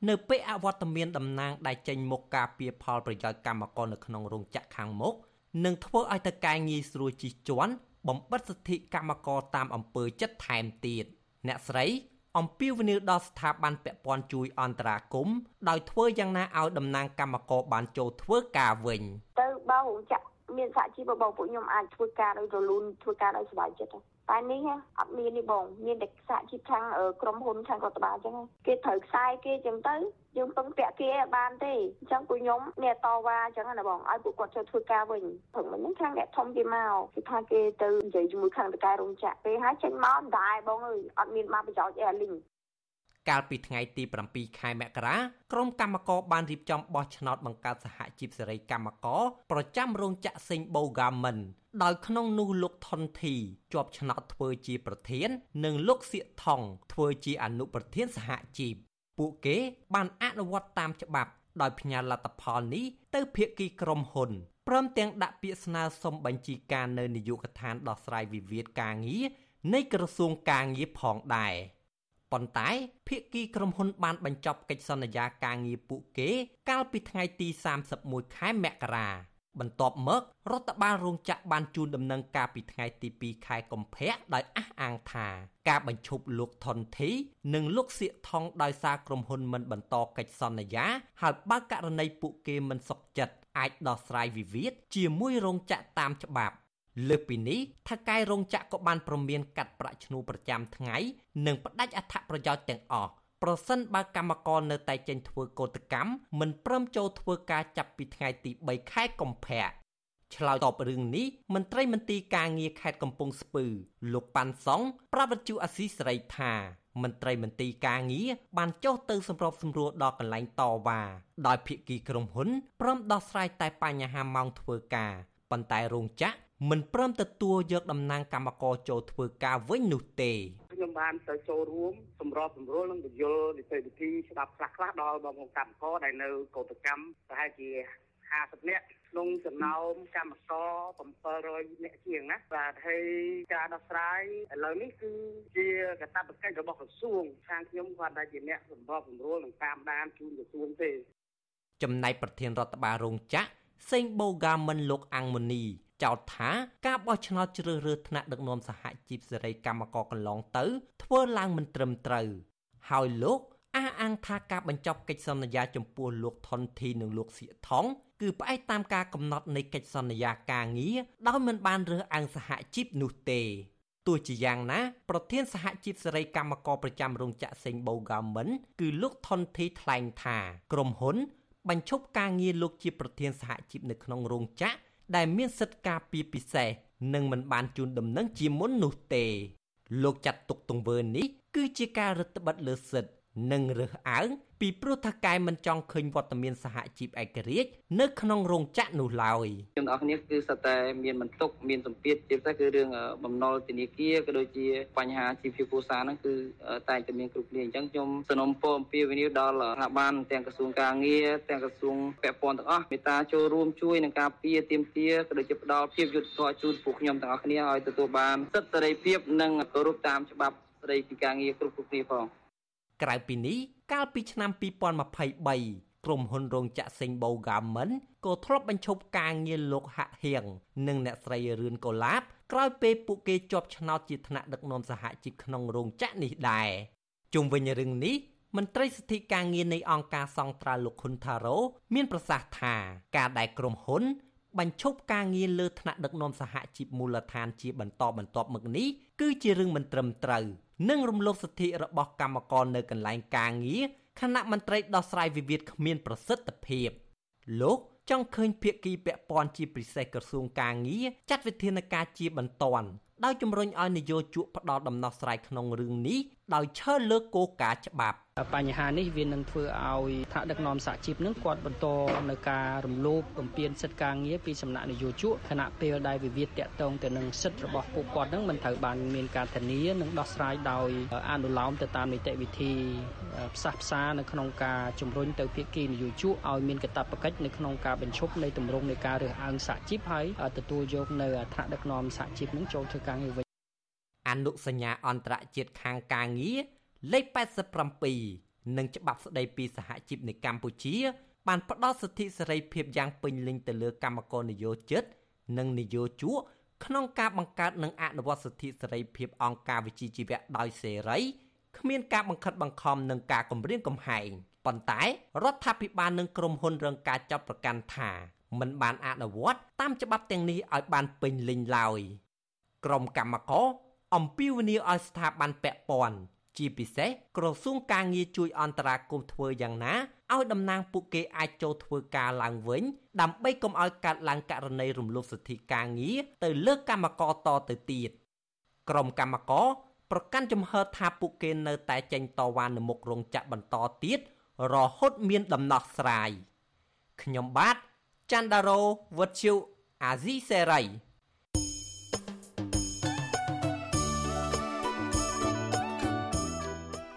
នៅពេលអវត្តមានតំណាងដែលចេញមុខការពៀផលប្រយោជន៍កម្មករនៅក្នុងរោងចក្រខាងមុខនឹងធ្វើឲ្យតកែងាយស្រួលជិះជាន់បំបិតសិទ្ធិកម្មករតាមអំពើចិត្តថែមទៀតអ្នកស្រីអំពាវនាវដល់ស្ថាប័នពាក់ព័ន្ធជួយអន្តរាគមន៍ដោយធ្វើយ៉ាងណាឲ្យតំណាងកម្មករបានចូលធ្វើការវិញទៅបើរោងចក្រមានសហជីពរបស់ពួកខ្ញុំអាចធ្វើការដោយរលូនធ្វើការដោយសុខចិត្ត តែនេះអត់មាននេះបងមានតែសហជីពខាងក្រុមហ៊ុនខាងរដ្ឋបាលអញ្ចឹងគេត្រូវខ្សែគេអញ្ចឹងទៅយើងពឹងពាក់គេឲ្យបានទេអញ្ចឹងពួកខ្ញុំអ្នកតវ៉ាអញ្ចឹងណាបងឲ្យពួកគាត់ចូលធ្វើការវិញព្រោះមិញហ្នឹងខាងអ្នកធំគេមកគេថាគេទៅនិយាយជាមួយខាងតកែរោងចក្រពេលហើយចេញមកដែរបងអើយអត់មានបានប្រយោជន៍អីអាលីងកាលពីថ្ងៃទី7ខែមករាក្រុមកម្មករបានរៀបចំបោះឆ្នោតបង្កើតសហជីពសេរីកម្មករប្រចាំរោងចក្រសេងបូហ្គាមិន ដោយក្នុងនោះលោកថុនធីជាប់ឆ្នោតធ្វើជាប្រធាន និងលោកសៀកថងធ្វើជាអនុប្រធានសហជីពពួកគេបានអនុវត្តតាមច្បាប់ ដោយផ្ញើលទ្ធផលនេះទៅភាគីក្រុមហ៊ុនព្រមទាំងដាក់ពាក្យស្នើសុំបញ្ជីការនៅនាយកដ្ឋានដោះស្រាយវិវាទការងារនៃក្រសួងការងារផងដែរប៉ុន្តែភាគីក្រុមហ៊ុនបានបញ្ចប់កិច្ចសន្យាការងារពួកគេ កាលពីថ្ងៃទី31ខែមករា បន្ទាប់មករដ្ឋបាលរោងចក្របានជូនដំណឹងការពីថ្ងៃទី2ខែកុម្ភៈដោយអះអាងថាការបញ្ឈប់លោកថនធី និងលោកសៀកថងដោយសារក្រុមហ៊ុនមិនបន្តកិច្ចសន្យាហើយបើករណីពួកគេមិនសុខចិត្តអាចដោះស្រាយវិវាទជាមួយរោងចក្រតាមច្បាប់លើសពីនេះថៅកែរោងចក្រក៏បានប្រមានកាត់ប្រាក់ឈ្នួលប្រចាំថ្ងៃ និងផ្ដាច់អត្ថប្រយោជន៍ទាំងអស់ ប្រសិនបើកម្មករនៅតែចេញធ្វើកោតកម្មមិនព្រមចូលធ្វើការចាប់ពីថ្ងៃទី3ខែកុម្ភៈឆ្លើយតបរឿងនេះមន្ត្រីមន្ទីរការងារខេត្តកំពង់ស្ពឺ លោកប៉ាន់សុងប្រាប់វិទ្យុអាស៊ីសេរីថាមន្ត្រីមន្ទីរការងារបានចុះទៅសម្របសម្រួលដល់កន្លែងតវ៉ាដោយភាគីក្រុមហ៊ុនព្រមដោះស្រាយតែបញ្ហាម៉ោងធ្វើការប៉ុន្តែរោងចក្រមិនព្រមទទួលយកតំណែងកម្មករចូលធ្វើការវិញនោះទេខ្ញុំ បានទៅចូលរួមសម្របសម្រួលនិងបញ្យលនីតិវិធីច្បាប់ខ្លះខ្លះដល់បងប្អូនកម្មករដែលនៅកោតកម្មប្រហែលជា50នាក់ក្នុងចំណោមកម្មករ700នាក់ជាងណាបាទហើយការដោះស្រាយឥឡូវនេះគឺជាកាតព្វកិច្ចរបស់ក្រសួងខាងខ្ញុំគាត់តែជាអ្នកសម្របសម្រួលនិងតាមដានជូនក្រសួងទេចំណែកប្រធានរដ្ឋបាលរោងចក្រសេងបូហ្គាមិនលោកអង្គមនី ចោទថាការបោះឆ្នោតជ្រើសរើសថ្នាក់ដឹកនាំសហជីពសេរីកម្មករកន្លងទៅ ធ្វើឡើងមិនត្រឹមត្រូវហើយលោកអះអាងថាការបញ្ចប់កិច្ចសន្យាចំពោះលោកថនធីនិងលោកសៀកថងគឺផ្អែកតាមការកំណត់នៃកិច្ចសន្យាការងារដោយមិនបានរើសអើងសហជីពនោះទេទោះជាយ៉ាងណាប្រធានសហជីពសេរីកម្មករប្រចាំរោងចក្រសេងបូហ្គាមិន គឺលោកថនធីថ្លែងថា ក្រុមហ៊ុន បញ្ឈប់ការងារលោកជាប្រធានសហជីពនៅក្នុងរោងចក្រ ដែលមានសិទ្ធិការពារពិសេសនិងមិនបានជូនដំណឹងជាមុននោះទេ លោកចាត់ទុកទង្វើនេះគឺជាការរឹតបន្តឹងលើសិទ្ធិ និងរើសអើងពីព្រោះថាកែមិនចង់ឃើញវត្តមានសហជីពឯករាជ្យនៅក្នុងរោងចក្រនោះឡើយខ្ញុំទាំងអស់គ្នាគឺសិតតែមានបន្ទុកមានសម្ពាធជាពិសេសគឺរឿងបំណុលធនាគារក៏ដូចជាបញ្ហាជីវភាពគ្រួសារហ្នឹងគឺតែងតែមានគ្រប់គ្នាអញ្ចឹងខ្ញុំសនំពរអំពាវនាវដល់ស្ថាប័នទាំងក្រសួងការងារទាំងក្រសួងពាក់ព័ន្ធទាំងអស់មេត្តាចូលរួមជួយនឹងការពារទាមទារក៏ដូចជាផ្ដល់ភាពយុត្តិធម៌ជូនពួកខ្ញុំទាំងអស់គ្នាឲ្យទទួលបានសិទ្ធិសេរីភាពនិងគោរពតាមច្បាប់ស្តីពីការងារគ្រប់គ្រប់គ្នាផង ក្រៅពីនេះកាលពីឆ្នាំ2023ក្រុមហ៊ុនរោងចក្រសេងបូហ្គាមិន ក៏ធ្លាប់បញ្ឈប់ការងារលោកហាក់ហៀងនិងអ្នកស្រីរឿនកូឡាបក្រោយពេលពួកគេជាប់ឆ្នោតជាថ្នាក់ដឹកនាំសហជីពក្នុងរោងចក្រនេះដែរជុំវិញរឿងនេះមន្ត្រីសិទ្ធិការងារនៃអង្គការសង្ត្រាលោកខុនថារ៉ូមានប្រសាសន៍ថាការដែលក្រុមហ៊ុន បញ្ឈប់ការងារលើថ្នាក់ដឹកនាំសហជីពមូលដ្ឋានជាបន្តបន្ទាប់មកនេះគឺជារឿងមិនត្រឹមត្រូវ និងរំលោភសិទ្ធិរបស់កម្មករនៅកន្លែងការងារខណៈមន្ត្រីដោះស្រាយវិវាទគ្មានប្រសិទ្ធភាពលោកចង់ឃើញភាគីពាក់ព័ន្ធជាពិសេសក្រសួងការងារចាត់វិធានការជាបន្ទាន់ដោយជំរុញឲ្យនយោជកផ្ដល់ដំណោះស្រាយក្នុងរឿងនេះ ដោយឈើលើគោលការណ៍ច្បាប់បញ្ហានេះវានឹងធ្វើឲ្យថ្នាក់ដឹកនាំសហជីពនឹងគាត់បន្តនៅការរំលោភបំពានសិទ្ធិការងារពីសំណាក់នយោជកខណៈពេលដែលវិវាទតាក់ទងទៅនឹងសិទ្ធិរបស់ពួកគាត់នឹងមិនត្រូវបានមានការធានានិងដោះស្រាយដោយអនុលោមទៅតាមនីតិវិធីផ្សះផ្សានៅក្នុងការជំរុញទៅភាគីនយោជកឲ្យមានកាតព្វកិច្ចនៅក្នុងការបញ្ឈប់នៃទម្រង់នៃការរើសអើងសហជីពហើយទទួលយកនៅថ្នាក់ដឹកនាំសហជីពនឹងចូលធ្វើការងារវិញ អនុសញ្ញាអន្តរជាតិខាងការងារលេខ87និងច្បាប់ស្តីពីសហជីពនៅកម្ពុជា បានផ្ដល់សិទ្ធិសេរីភាពយ៉ាងពេញលេញទៅលើកម្មករនិយោជិត និងនិយោជកក្នុងការបង្កើតនិងអនុវត្តសិទ្ធិសេរីភាពអង្គការវិជ្ជាជីវៈដោយសេរីគ្មានការបង្ខិតបង្ខំនិងការគំរាមកំហែងប៉ុន្តែរដ្ឋាភិបាលនិងក្រុមហ៊ុនរងការចាប់ប្រកាន់ថាមិនបានអនុវត្តតាមច្បាប់ទាំងនេះឲ្យបានពេញលេញឡើយក្រុមកម្មករ អំពាវនាវឲ្យស្ថាប័នពាក់ព័ន្ធជាពិសេសក្រសួងការងារជួយអន្តរាគមន៍ធ្វើយ៉ាងណាឲ្យតំណាងពួកគេអាចចូលធ្វើការឡើងវិញ ដើម្បីកុំឲ្យកាត់ឡើងករណីរំលោភសិទ្ធិការងារទៅលើកម្មករតទៅទៀតក្រុមកម្មករប្រកាន់ជំហរថាពួកគេនៅតែចេញតវ៉ានៅមុខរោងចក្របន្តទៀតរហូតមានដំណោះស្រាយខ្ញុំបាទច័ន្ទដារោវុទ្ធុអាស៊ីសេរី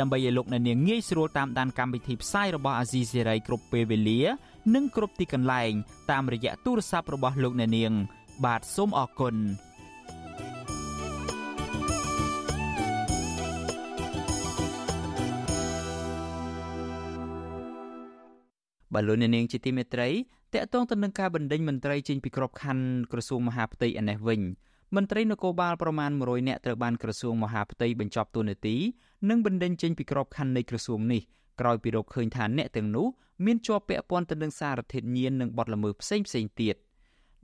ដើម្បីឲ្យលោកអ្នកនាងងាយស្រួលតាមដានកម្មវិធីផ្សាយរបស់អាស៊ីសេរីគ្រប់ពេលវេលា និងគ្រប់ទីកន្លែង តាមរយៈទូរស័ព្ទរបស់លោកអ្នកនាង បាទសូមអរគុណបលូននាងជាទីមេត្រីតកតងទៅនឹងការបណ្ដេញមន្ត្រីចេញពីក្របខ័ណ្ឌក្រសួងមហាផ្ទៃឯនេះវិញ មន្ត្រីនគរបាលប្រមាណ100នាក់ត្រូវបានក្រសួងមហាផ្ទៃបញ្ចប់តួនាទីនិងបណ្ដេញចេញពីក្របខ័ណ្ឌនៃក្រសួងនេះក្រោយពីរកឃើញថាអ្នកទាំងនោះមានជាប់ពាក់ព័ន្ធទៅនឹងសារធាតុញៀននិងបទល្មើសផ្សេងផ្សេងទៀត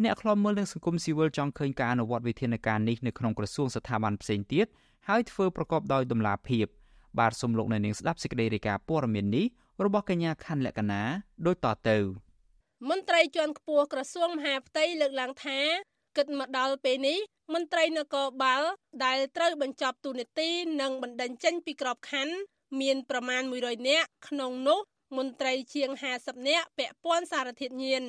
អ្នកខ្លាំមើលនឹងសង្គមស៊ីវិលចង់ឃើញការអនុវត្តវិធានការនេះនៅក្នុងក្រសួងស្ថាប័នផ្សេងទៀតហើយធ្វើប្រកបដោយតម្លាភាពបាទសូមលោកអ្នកនាងស្ដាប់សេចក្តីរាយការណ៍ព័ត៌មាននេះរបស់កញ្ញាខណ្ឌលក្ខណាដូចតទៅមន្ត្រីជាន់ខ្ពស់ក្រសួងមហាផ្ទៃលើកឡើងថា គិតមកដល់ពេលនេះមន្ត្រីនគរបាលដែលត្រូវបញ្ចប់ទូនាទីនិងបណ្ដឹងចេញពីក្របខ័ណ្ឌមានប្រមាណ100នាក់ក្នុងនោះមន្ត្រីជាង50នាក់ពាក់ព័ន្ធសារធាតុញៀន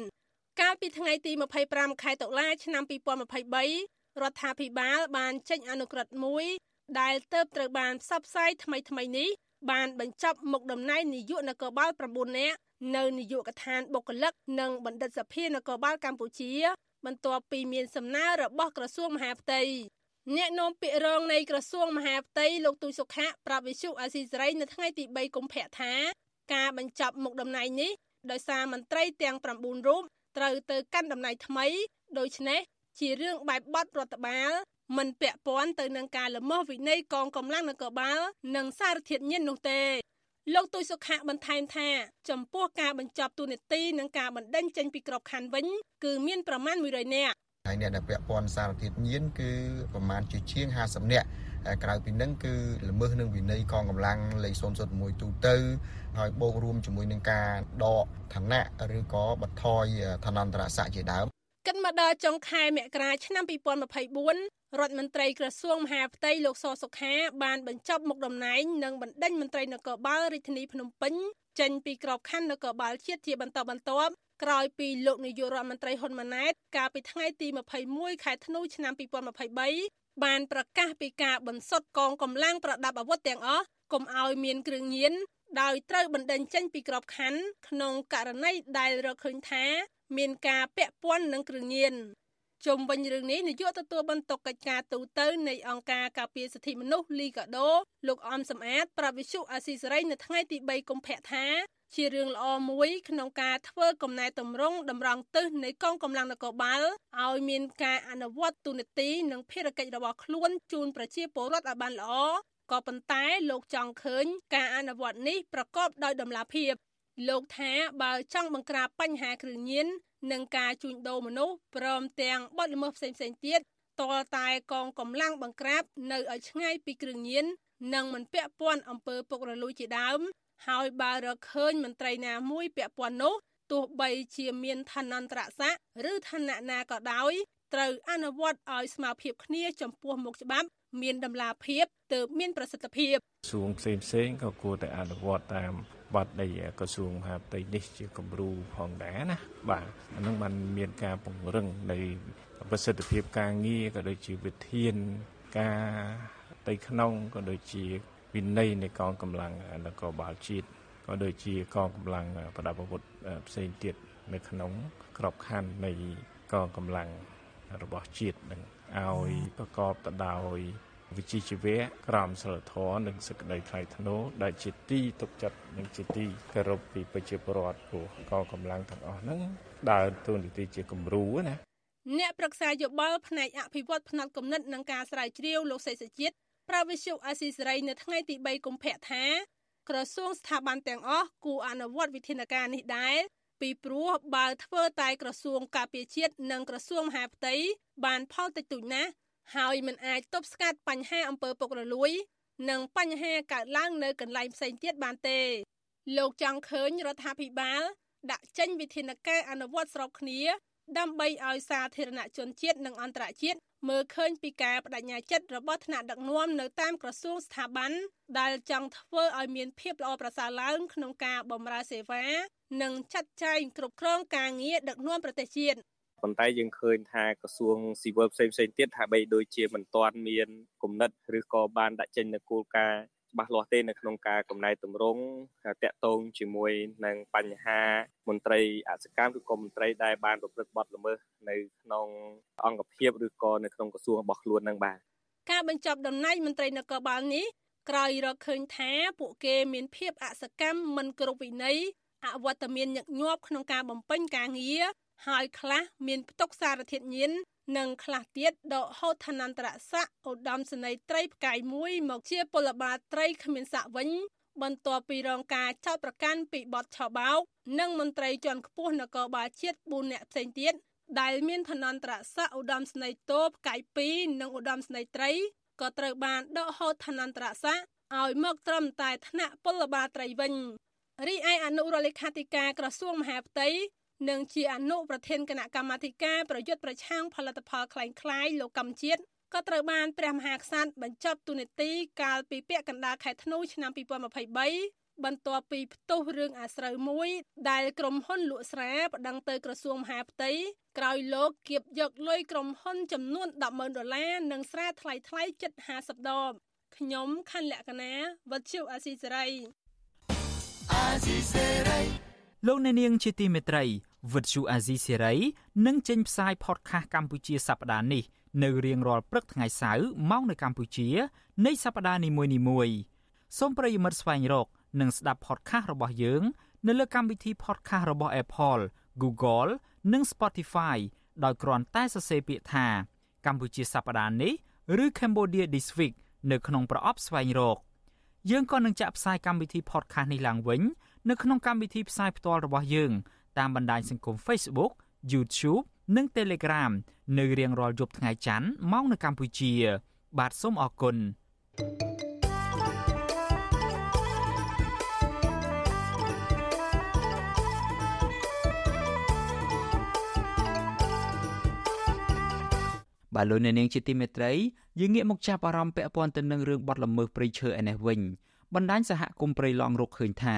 កាលពីថ្ងៃទី25ខែតុលាឆ្នាំ2023រដ្ឋាភិបាលបានចេញអនុក្រឹត្យមួយដែលទៅត្រូវបានផ្សព្វផ្សាយថ្មីថ្មីនេះបានបញ្ចប់មុខតំណែងនាយកនគរបាល9នាក់នៅនាយកដ្ឋានបុគ្គលិកនិងបណ្ឌិតសភានគរបាលកម្ពុជា បន្ទាប់ពីមានសំណើរបស់ក្រសួងមហាផ្ទៃអ្នកនាំពាក្យរងនៃក្រសួងមហាផ្ទៃលោកទូចសុខៈប្រាប់វិសុអាស៊ីសេរីនៅថ្ងៃទី3កុម្ភៈថា ការបញ្ចប់មុខតំណែងនេះដោយសារមន្ត្រីទាំង9រូបត្រូវទៅកាន់តំណែងថ្មីដូច្នេះជារឿងបែបបទរដ្ឋបាលមិនពាក់ព័ន្ធទៅនឹងការល្មើសវិន័យកងកម្លាំងនគរបាល និងសារធាតុញៀននោះទេ លោកទុយសុខៈបន្ថែមថាចំពោះការបញ្ចប់ទូនីតិនិងការបណ្ដេញចេញពីក្របខ័ណ្ឌវិញគឺមានប្រមាណ100នាក់ហើយអ្នកដែលពាក់ព័ន្ធសារធាតុញៀនគឺប្រមាណជាជាង50នាក់ក្រៅពីនឹងគឺល្មើសនឹងវិន័យកងកម្លាំងលេខ001ទូទៅហើយបូករួមជាមួយនឹងការដកឋានៈឬក៏បន្ថយឋានន្តរស័ក្តិជាដើម គិតមកដល់ចុងខែមករាឆ្នាំ2024រដ្ឋមន្ត្រីក្រសួងមហាផ្ទៃលោកសសុខាបានបញ្ចប់មុខតំណែងនិងបណ្ដេញមន្ត្រីនគរបាលរាជធានីភ្នំពេញចេញពីក្របខ័ណ្ឌនគរបាលជាតិជាបន្តបន្ទាប់ក្រោយពីលោកនាយករដ្ឋមន្ត្រីហ៊ុនម៉ាណែតកាលពីថ្ងៃទី21ខែធ្នូឆ្នាំ2023បានប្រកាសពីការបន្សុទ្ធកងកម្លាំងប្រដាប់អាវុធទាំងអស់កុំឲ្យមានគ្រឿងញៀនដោយត្រូវបណ្ដេញចេញពីក្របខ័ណ្ឌក្នុងករណីដែលរកឃើញថា មានការពាក់ព័ន្ធនឹងគ្រឿងញៀនជុំវិញរឿងនេះនាយកទទួលបន្ទុកកិច្ចការទូតនៃអង្គការការពារសិទ្ធិមនុស្សលីកាដូលោកអំសំអាតប្រាប់វិសុអាស៊ីសេរីនៅថ្ងៃទី3កុម្ភៈថាជារឿងល្អមួយក្នុងការធ្វើកំណែតម្រង់តម្រង់ទិសនៃកងកម្លាំងនគរបាលឲ្យមានការអនុវត្តទូនាទីនិងភារកិច្ចរបស់ខ្លួនជូនប្រជាពលរដ្ឋឲ្យបានល្អក៏ប៉ុន្តែលោកចង់ឃើញការអនុវត្តនេះប្រកបដោយតម្លាភាព លោកថាបើចង់បង្ក្រាបបញ្ហាគ្រឿងញៀននិងការជួញដូរមនុស្សព្រមទាំងបទល្មើសផ្សេងៗទៀតតលតែកងកម្លាំងបង្ក្រាបនៅឲ្យឆ្ងាយពីគ្រឿងញៀននិងមិនពាក់ព័ន្ធអំពើពុករលួយជាដើម ហើយបើរកឃើញមន្ត្រីណាមួយពាក់ព័ន្ធនោះទោះបីជាមានឋានន្តរស័ក្តិឬឋានៈណាក៏ដោយត្រូវអនុវត្តឲ្យស្មើភាពគ្នាចំពោះមុខច្បាប់ មានតម្លាភាពទើបមានប្រសិទ្ធភាពក្រសួងផ្សេងផ្សេងក៏គួរតែអនុវត្តតាម បទនៃក្រសួងមហាផ្ទៃនេះជាគំរូផងដែរណាបាទអានឹងបានមានការពង្រឹងនៃប្រសិទ្ធភាពការងារក៏ដូចជាវិធានការទៅក្នុងក៏ដូចជាវិន័យនៃកងកម្លាំងនគរបាលជាតិក៏ដូចជាកងកម្លាំងប្រដាប់អាវុធផ្សេងទៀតនៅក្នុងក្របខ័ណ្ឌនៃកងកម្លាំងរបស់ជាតិនឹងឲ្យប្រកបទៅដោយ វិជ្ជាជីវៈក្រមសីលធម៌និងសេចក្តីថ្លៃថ្នូរដែលជាទីទុកចិត្តនិងជាទីគោរពពីប្រជាពលរដ្ឋព្រោះកងកម្លាំងទាំងអស់ហ្នឹងដើរតួនាទីជាគំរូណាអ្នកប្រឹក្សាយោបល់ផ្នែកអភិវឌ្ឍផ្នែកគណិតនិងការស្រាវជ្រាវលោកសេសជាតិប្រាវិសុអាស៊ីសេរីនៅថ្ងៃទី3កុម្ភៈថាក្រសួងស្ថាប័នទាំងអស់គួរអនុវត្តវិធានការនេះដែរពីព្រោះបើធ្វើតែក្រសួងការពារជាតិនិងក្រសួងមហាផ្ទៃបានផលតិចតួចណាស់ ហើយមិនអាចទប់ស្កាត់បញ្ហាអំពើពុករលួយ និងបញ្ហាកើតឡើងនៅកន្លែងផ្សេងទៀតបានទេ លោកចង់ឃើញរដ្ឋាភិបាល ដាក់ចេញវិធានការអនុវត្តស្របគ្នា ដើម្បីឲ្យសាធារណជនជាតិនិងអន្តរជាតិមើលឃើញពីការបដិញ្ញាចិត្តរបស់ថ្នាក់ដឹកនាំនៅតាមក្រសួងស្ថាប័នដែលចង់ធ្វើឲ្យមានភាពល្អប្រសើរឡើងក្នុងការបម្រើសេវា និងចាត់ចែងគ្រប់គ្រងការងារដឹកនាំប្រទេសជាតិ ប៉ុន្តែយើងឃើញថាក្រសួងស៊ីវិលផ្សេងផ្សេងទៀតថាបីដូចជាមិនទាន់មានគំនិតឬក៏បានដាក់ចេញនូវគោលការណ៍ច្បាស់លាស់ទេនៅក្នុងការកំណែតម្រង់តាក់ទងជាមួយនឹងបញ្ហាមន្ត្រីអសកម្មឬក៏មន្ត្រីដែលបានប្រព្រឹត្តបទល្មើសនៅក្នុងអង្គភាពឬក៏នៅក្នុងក្រសួងរបស់ខ្លួននឹងបាទការបញ្ចប់តំណែងមន្ត្រីនគរបាលនេះក្រោយរកឃើញថាពួកគេមានភាពអសកម្មមិនគ្រប់វិន័យអវត្តមានញឹកញាប់ក្នុងការបំពេញការងារ ហើយខ្លះមានផ្ទុកសារធាតុញៀននិងខ្លះទៀតដកហូតឋានន្តរស័ក្តិឧត្តមសេនីយ៍ត្រីផ្កាយមួយមកជាពលបាលត្រីគ្មានស័ក្តិវិញ បន្ទាប់ពីរងការចោទប្រកាន់ពីបទឆបោកនិងមន្ត្រីជាន់ខ្ពស់នគរបាលជាតិ4នាក់ផ្សេងទៀតដែលមានឋានន្តរស័ក្តិឧត្តមសេនីយ៍តូផ្កាយ2និងឧត្តមសេនីយ៍ត្រីក៏ត្រូវបានដកហូតឋានន្តរស័ក្តិឲ្យមកត្រឹមតែថ្នាក់ពលបាលត្រីវិញរីឯអនុរដ្ឋលេខាធិការក្រសួងមហាផ្ទៃ និងជាអនុប្រធានគណៈកម្មាធិការប្រយុទ្ធប្រឆាំងផលិតផលคล้ายៗលោកកម្មជាតិក៏ត្រូវបានព្រះមហាក្សត្របញ្ចប់ទូនីតិកាលពីពាក់កណ្ដាលខែធ្នូឆ្នាំ2023បន្ទាប់ពីផ្ទុះរឿងអាស្រូវមួយ ដែលក្រុមហ៊ុនលក់ស្រាប្តឹងទៅក្រសួងមហាផ្ទៃក្រោយលោកគៀបយកលុយក្រុមហ៊ុនចំនួន100,000ដុល្លារនិងស្រាថ្លៃថ្លៃជិត50ដបខ្ញុំខណ្ឌលក្ខណាវັດឈូអាស៊ីសេរីអាស៊ីសេរីលោកអ្នកនាងជាទីមេត្រី វិទ្យុអាស៊ីសេរីនឹងចេញផ្សាយ podcast កម្ពុជាសប្តាហ៍នេះនៅរៀងរាល់ព្រឹកថ្ងៃសៅរ៍ម៉ោងនៅកម្ពុជា នៃសប្តាហ៍នីមួយៗសូមប្រិយមិត្តស្វែងរក និងស្ដាប់ podcast របស់យើង នៅលើកម្មវិធី podcast របស់ Apple, Google និង Spotify ដោយគ្រាន់តែសរសេរពាក្យថា កម្ពុជាសប្តាហ៍នេះឬ Cambodia This Week នៅក្នុងប្រអប់ស្វែងរកយើងក៏នឹងចាក់ផ្សាយកម្មវិធី podcast នេះឡើងវិញ នៅក្នុងកម្មវិធីផ្សាយផ្ទាល់របស់យើង តាមបណ្ដាញសង្គម Facebook YouTube និង Telegram នៅរៀងរាល់យប់ថ្ងៃច័ន្ទម៉ោងនៅកម្ពុជា បាទសូមអរគុណ thank you បាទលោកអ្នកនាងជាទីមេត្រីយើងងាកមកចាប់អារម្មណ៍ពាក់ព័ន្ធទៅនឹងរឿងបទល្មើសព្រៃឈើឯនេះវិញបណ្ដាញសហគមន៍ព្រៃឡង់រកឃើញថា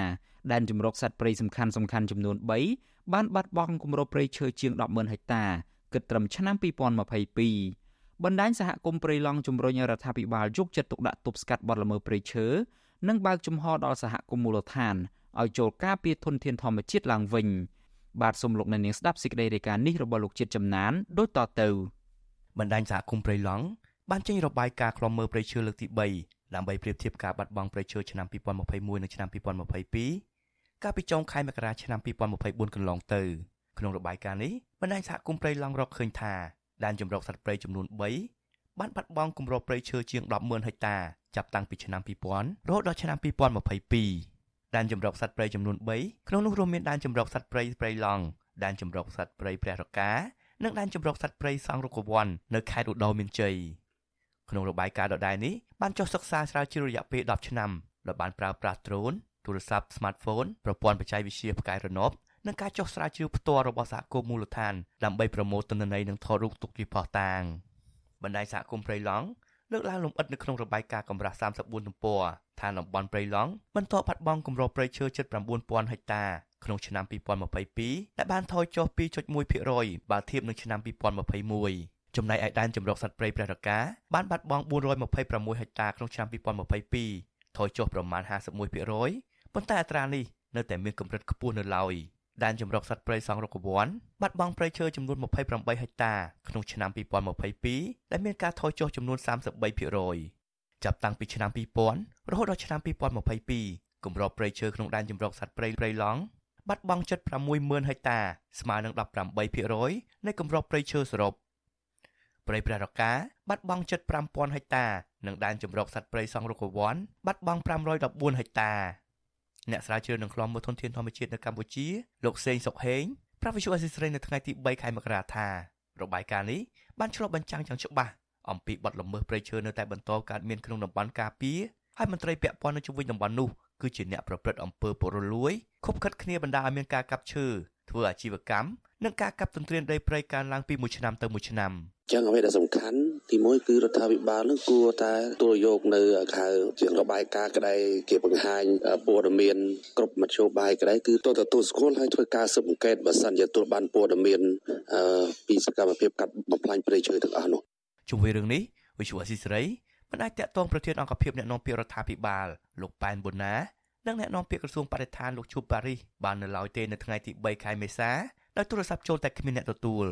ដែនជំរកសត្វព្រៃសំខាន់សំខាន់ចំនួន3បានបាត់បង់គម្របព្រៃឈើជាង100,000ហិកតាគិតត្រឹមឆ្នាំ2022បណ្ដាញសហគមន៍ព្រៃឡង់ជំរុញរដ្ឋាភិបាលយកចិត្តទុកដាក់ទប់ស្កាត់បទល្មើសព្រៃឈើនិងបើកចំហដល់សហគមន៍មូលដ្ឋានឲ្យចូលការពារធនធានធម្មជាតិឡើងវិញបាទសូមលោកអ្នកនាងស្ដាប់សេចក្តីរាយការណ៍នេះរបស់លោកជាតិចំណានដូចតទៅបណ្ដាញសហគមន៍ព្រៃឡង់បានចេញរបាយការណ៍ខ្លំមើលព្រៃឈើលើកទី3ដើម្បីប្រៀបធៀបការបាត់បង់ព្រៃឈើឆ្នាំ2021និងឆ្នាំ2022 កាលពីចុងខែមករាឆ្នាំ2024កន្លងទៅក្នុងរបាយការណ៍នេះបណ្ដាញសហគមន៍ព្រៃឡង់រកឃើញថាដែនជម្រកសត្វព្រៃចំនួន3បានបាត់បង់គម្របព្រៃឈើជាង100,000ហិកតាចាប់តាំងពីឆ្នាំ2000រហូតដល់ឆ្នាំ2022ដែនជម្រកសត្វព្រៃចំនួន3ក្នុងនោះរួមមានដែនជម្រកសត្វព្រៃព្រៃឡង់ដែនជម្រកសត្វព្រៃព្រះរកានិងដែនជម្រកសត្វព្រៃសង្រុកវ័ននៅខេត្តឧត្តរមានជ័យក្នុងរបាយការណ៍ដដែលនេះបានចុះសិក្សាស្រាវជ្រាវរយៈពេល10ឆ្នាំដោយបានប្រើប្រាស់ដ្រូន ទូរស័ព្ទ smartphone ប្រព័ន្ធបច្ចេកវិទ្យាផ្កាយរណបនិងការចុះស្រាវជ្រាវផ្ទាល់របស់សហគមន៍មូលដ្ឋានដើម្បីប្រមូលទិន្នន័យនិងថតរូបទុកជាភស្តុតាងបណ្ដាញសហគមន៍ព្រៃឡង់លើកឡើងលម្អិតនៅក្នុងរបាយការណ៍កម្រាស់34ទំព័រថាតំបន់ព្រៃឡង់បន្តបាត់បង់គម្របព្រៃឈើជិត9000ហិកតាក្នុងឆ្នាំ2022ដែលបានថយចុះ2.1%បើធៀបនឹងឆ្នាំ2021ចំណែកឯដែនជម្រកសត្វព្រៃព្រះរកាបានបាត់បង់426ហិកតាក្នុងឆ្នាំ2022ថយចុះប្រមាណ51% ប៉ុន្តែអត្រានេះនៅតែមានកម្រិតខ្ពស់នៅឡើយដែនជម្រកសត្វព្រៃសង្រុកវ័នបាត់បង់ព្រៃឈើចំនួន28ហិកតាក្នុងឆ្នាំ2022ដែលមានការថយចុះចំនួន33%ចាប់តាំងពីឆ្នាំ2000រហូតដល់ឆ្នាំ2022គម្របព្រៃឈើក្នុងដែនជម្រកសត្វព្រៃព្រៃឡង់បាត់បង់ជិត60000ហិកតាស្មើនឹង18%នៃគម្របព្រៃឈើសរុបព្រៃព្រះរកាបាត់បង់ជិត5000ហិកតា និងដែនជម្រកសត្វព្រៃសង្រុកវ័នបាត់បង់514ហិកតា អ្នកស្រាវជ្រាវនឹងខ្លំមើលធនធានធម្មជាតិនៅកម្ពុជាលោកសេងសុកហេងប្រាវិសុអសិស្រ័យនៅថ្ងៃទី3ខែមករាថារបាយការណ៍នេះបានឆ្លុះបញ្ចាំងយ៉ាងច្បាស់អំពីបទល្មើសព្រៃឈើនៅតែបន្តកើតមានក្នុងតំបន់ការពារហើយមន្ត្រីពាក់ព័ន្ធនៅជុំវិញតំបន់នោះគឺជាអ្នកប្រព្រឹត្តអំពើពុករលួយខົບខិតគ្នាបណ្ដាឲ្យមានការកាប់ឈើធ្វើអាជីវកម្មនិងការកាប់ទន្ទ្រានដីព្រៃកើនឡើងពីមួយឆ្នាំទៅមួយឆ្នាំ ចឹងអ្វីដែលសំខាន់ទីមួយគឺរដ្ឋាភិបាលនឹងគួរតែទទួលយកនៅខៅជារបាយការណ៍ក្តីគេបង្ហាញព័ត៌មានគ្រប់មធ្យោបាយក្តីគឺទៅទទួលស្គាល់ហើយធ្វើការស៊ើបអង្កេតបើសិនជាទទួលបានព័ត៌មានពីសកម្មភាពកាត់បំផ្លាញព្រៃឈើទាំងអស់នោះជុំវិញរឿងនេះវិសុវអសីសេរីមិនអាចតាក់ទងប្រធានអង្គភិបអ្នកនាំពាក្យរដ្ឋាភិបាលលោកប៉ែនប៊ុនណានិងអ្នកនាំពាក្យក្រសួងបរិស្ថានលោកជូប៉ារីសបាននៅឡើយទេនៅថ្ងៃទី3ខែមេសាដោយទូរស័ព្ទចូលតែគ្មានអ្នកទទួល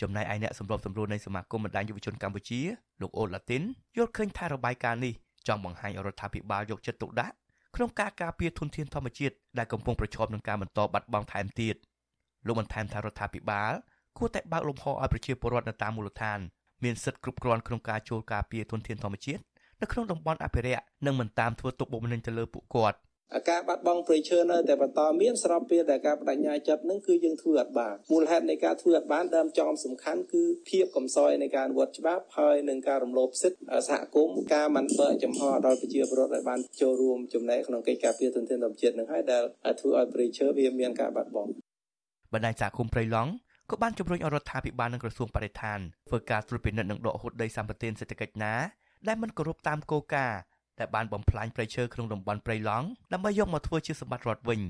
ចំណែកឯអ្នកសម្របសម្រួលនៃសមាគមបណ្ដាញយុវជនកម្ពុជាលោកអូឡាទីនយល់ឃើញថារបាយការណ៍នេះចង់បង្ហាញរដ្ឋាភិបាលយកចិត្តទុកដាក់ក្នុងការការពារធនធានធម្មជាតិដែលកំពុងប្រឈមនឹងការបន្តបាត់បង់ថែមទៀតលោកបន្ថែមថារដ្ឋាភិបាលគួរតែបើកលំហឲ្យប្រជាពលរដ្ឋនៅតាមមូលដ្ឋានមានសិទ្ធិគ្រប់គ្រាន់ក្នុងការចូលការពារធនធានធម្មជាតិនៅក្នុងតំបន់អភិរក្សនិងមិនតាមធ្វើទុកបុកម្នេញទៅលើពួកគាត់ ការបាត់បង់ព្រៃឈើនៅតែបន្តមានស្របពេលដែលការបដិញ្ញាចិត្តនឹងគឺយើងធ្វើអត់បានមូលហេតុនៃការធ្វើអត់បានដើមចំសំខាន់គឺភាពកំសោយនៃការអនុវត្តច្បាប់ហើយនឹងការរំលោភសិទ្ធិសហគមន៍ការមិនបើកចំហដល់ប្រជាពលរដ្ឋឲ្យបានចូលរួមចំណែកក្នុងកិច្ចការពារទន្ទឹងធម្មជាតិនឹងហើយដែលធ្វើឲ្យព្រៃឈើវាមានការបាត់បង់បណ្ដាញសហគមន៍ព្រៃឡង់ក៏បានជំរុញឲ្យរដ្ឋាភិបាលនិងក្រសួងបរិស្ថានធ្វើការត្រួតពិនិត្យនិងដកហូតដីសម្បត្តិសេដ្ឋកិច្ចណាដែលមិនគោរពតាមគោលការណ៍ ដែលបានបំផ្លាញព្រៃឈើក្នុងតំបន់ព្រៃឡង់ដើម្បីយកមកធ្វើជាសម្បត្តិរដ្ឋវិញ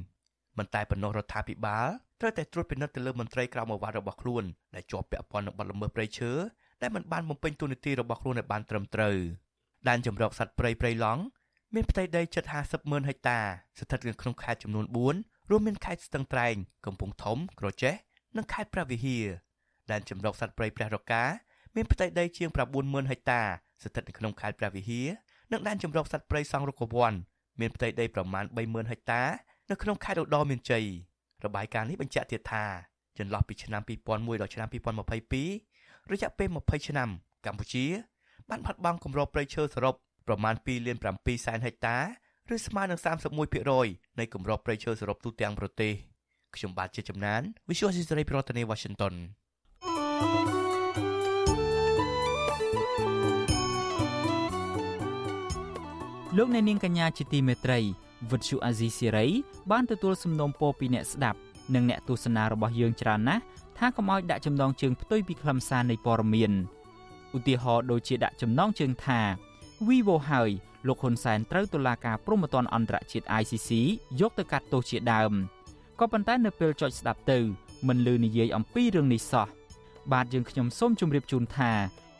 មិនតែប៉ុណ្ណោះរដ្ឋាភិបាលត្រូវតែត្រួតពិនិត្យទៅលើមន្ត្រីក្រមអាវ៉ាត់របស់ខ្លួនដែលជាប់ពាក់ព័ន្ធនឹងបទល្មើសព្រៃឈើដែលមិនបានបំពេញតួនាទីរបស់ខ្លួនឲ្យបានត្រឹមត្រូវដែនជម្រកសត្វព្រៃព្រៃឡង់មានផ្ទៃដីជិត50ម៉ឺនហិកតាស្ថិតនៅក្នុងខេត្តចំនួន4រួមមានខេត្តស្ទឹងត្រែង កំពង់ធំ ក្រចេះនិងខេត្តព្រះវិហារដែនជម្រកសត្វព្រៃព្រះរកាមានផ្ទៃដីជាង90000ហិកតាស្ថិតនៅក្នុងខេត្តព្រះវិហារ និងដែនជម្រកសត្វព្រៃសង្រុកវ័នមានផ្ទៃដីប្រមាណ30000ហិកតានៅក្នុងខេត្តឧត្តរមានជ័យរបាយការណ៍នេះបញ្ជាក់ទៀតថាចន្លោះពីឆ្នាំ2001ដល់ឆ្នាំ2022រយៈពេល20ឆ្នាំកម្ពុជា បានបាត់បង់គម្របព្រៃឈើសរុបប្រមាណ2លាន7សែនហិកតាឬស្មើនឹង31%នៃគម្របព្រៃឈើសរុបទូទាំងប្រទេសខ្ញុំបាទជាចំណាន Visual Society ប្រធានាទី Washington លោកអ្នកនាងកញ្ញាជាទីមេត្រីវិទ្យុអាស៊ីសេរីបានទទួលសំណូមពរពីអ្នកស្ដាប់និងអ្នកទស្សនារបស់យើងច្រើនណាស់ថាកុំឲ្យដាក់ចំណងជើងផ្ទុយពីខ្លឹមសារនៃព័ត៌មានឧទាហរណ៍ដូចជាដាក់ចំណងជើងថា Vivo ហើយលោកហ៊ុនសែនត្រូវតុលាការព្រហ្មទណ្ឌអន្តរជាតិ ICC យកទៅកាត់ទោសជាដើមក៏ប៉ុន្តែនៅពេលចុចស្ដាប់ទៅមិនលឺនិយាយអំពីរឿងនេះសោះបាទយើងខ្ញុំសូមជម្រាបជូនថា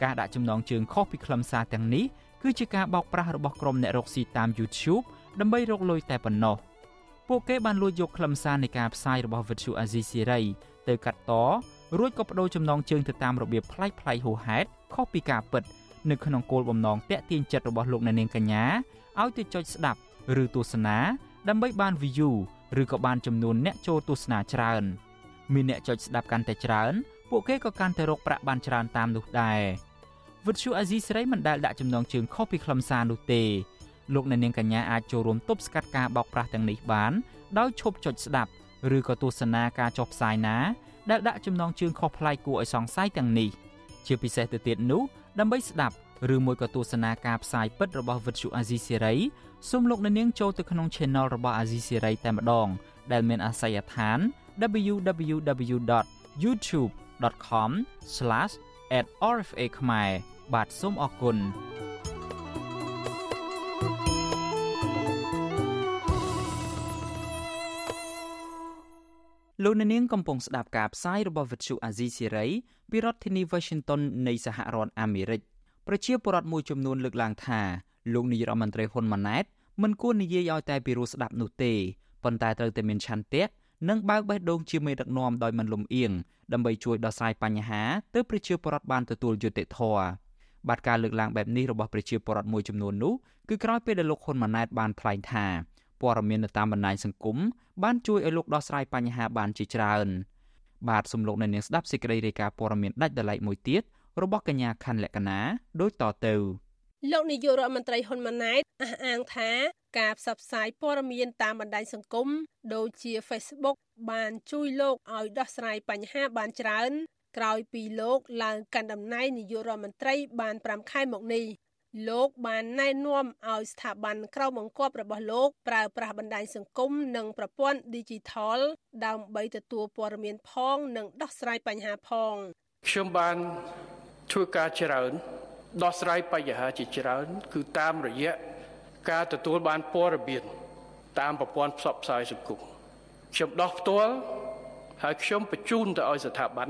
ការដាក់ចំណងជើងខុសពីខ្លឹមសារទាំងនេះ គឺជាការបោកប្រាស់របស់ក្រុមអ្នករកស៊ីតាម YouTube ដើម្បីរកលុយតែប៉ុណ្ណោះពួកគេបានលួចយកខ្លឹមសារនៃការផ្សាយរបស់ Vuthu Azizi Siri ទៅកាត់តរួចក៏បដូរចំណងជើងទៅតាមរបៀបប្លែកៗហួសហេតុខុសពីការពិតនៅក្នុងគោលបំណងតាក់ទាញចិត្តរបស់លោកអ្នកនាងកញ្ញាឲ្យទៅចុចស្ដាប់ឬទស្សនាដើម្បីបាន view ឬក៏បានចំនួនអ្នកចូលទស្សនាច្រើនមានអ្នកចុចស្ដាប់កាន់តែច្រើន ពួកគេក៏កាន់តែរកប្រាក់បានច្រើនតាមនោះដែរ វិទ្យុអាស៊ីសេរីមិនដែលដាក់ចំណងជើងខុសពីខ្លឹមសារនោះទេលោកអ្នកនាងកញ្ញាអាចចូលរួមទប់ស្កាត់ការបោកប្រាស់ទាំងនេះបានដោយឈប់ចុចស្ដាប់ឬក៏ទស្សនាការចុះផ្សាយណាដែលដាក់ចំណងជើងខុសប្លែកគួរឲ្យសង្ស័យទាំងនេះជាពិសេសទៅទៀតនោះដើម្បីស្ដាប់ឬមួយក៏ទស្សនាការផ្សាយពិតរបស់វិទ្យុអាស៊ីសេរីសូមលោកអ្នកនាងចូលទៅក្នុង Channel របស់អាស៊ីសេរីតែម្ដង ដែលមានអាសយដ្ឋាន www.youtube.com/@rfa ខ្មែរបាទសូមអរគុណលោកអ្នកនាងកំពុងស្ដាប់ការផ្សាយរបស់វិទ្យុអាស៊ីសេរីពីរដ្ឋធានី Washington នៃសហរដ្ឋអាមេរិកប្រជាពលរដ្ឋមួយចំនួនលើកឡើងថាលោកនាយរដ្ឋមន្ត្រីហ៊ុនម៉ាណែតមិនគួរនិយាយឲ្យតែពីរោះស្ដាប់នោះទេប៉ុន្តែត្រូវតែមានឆន្ទៈ និងបើកបេះដូងជាមេដឹកនាំដោយមិនលំអៀងដើម្បីជួយដោះស្រាយបញ្ហាទើបប្រជាពលរដ្ឋបានទទួលយុត្តិធម៌បាទការលើកឡើងបែបនេះរបស់ប្រជាពលរដ្ឋមួយចំនួននោះគឺក្រោយពេលដែលលោកហ៊ុនម៉ាណែតបានថ្លែងថាព័ត៌មាននៅតាមបណ្ដាញសង្គមបានជួយឲ្យលោកដោះស្រាយបញ្ហាបានជាច្រើនបាទសំលោកនៅនាងស្ដាប់សេចក្តីរាយការណ៍ព័ត៌មានដាច់ដライមួយទៀតរបស់កញ្ញាខណ្ឌលក្ខណាដូចតទៅលោកនាយករដ្ឋមន្ត្រីហ៊ុនម៉ាណែតអះអាងថា ការផ្សព្វផ្សាយព័ត៌មានតាមបណ្ដាញសង្គមដូចជា Facebook បានជួយលោកឲ្យដោះស្រាយបញ្ហាបានច្រើន ក្រោយពីលោកឡើងកាន់តំណែងនាយករដ្ឋមន្ត្រីបាន5ខែមកនេះលោកបានណែនាំឲ្យស្ថាប័នក្រៅបង្គាប់របស់លោកប្រើប្រាស់បណ្ដាញសង្គមនិងប្រព័ន្ធ Digital ដើម្បីទទួលព័ត៌មានផង និងដោះស្រាយបញ្ហាផងខ្ញុំបានធ្វើការច្រើនដោះស្រាយបញ្ហាជាច្រើន គឺតាមរយៈ ការទទួលបានព័ត៌មានតាមប្រព័ន្ធផ្សព្វផ្សាយសង្គមខ្ញុំដោះផ្ទាល់ហើយខ្ញុំបញ្ជូនទៅឲ្យស្ថាប័ន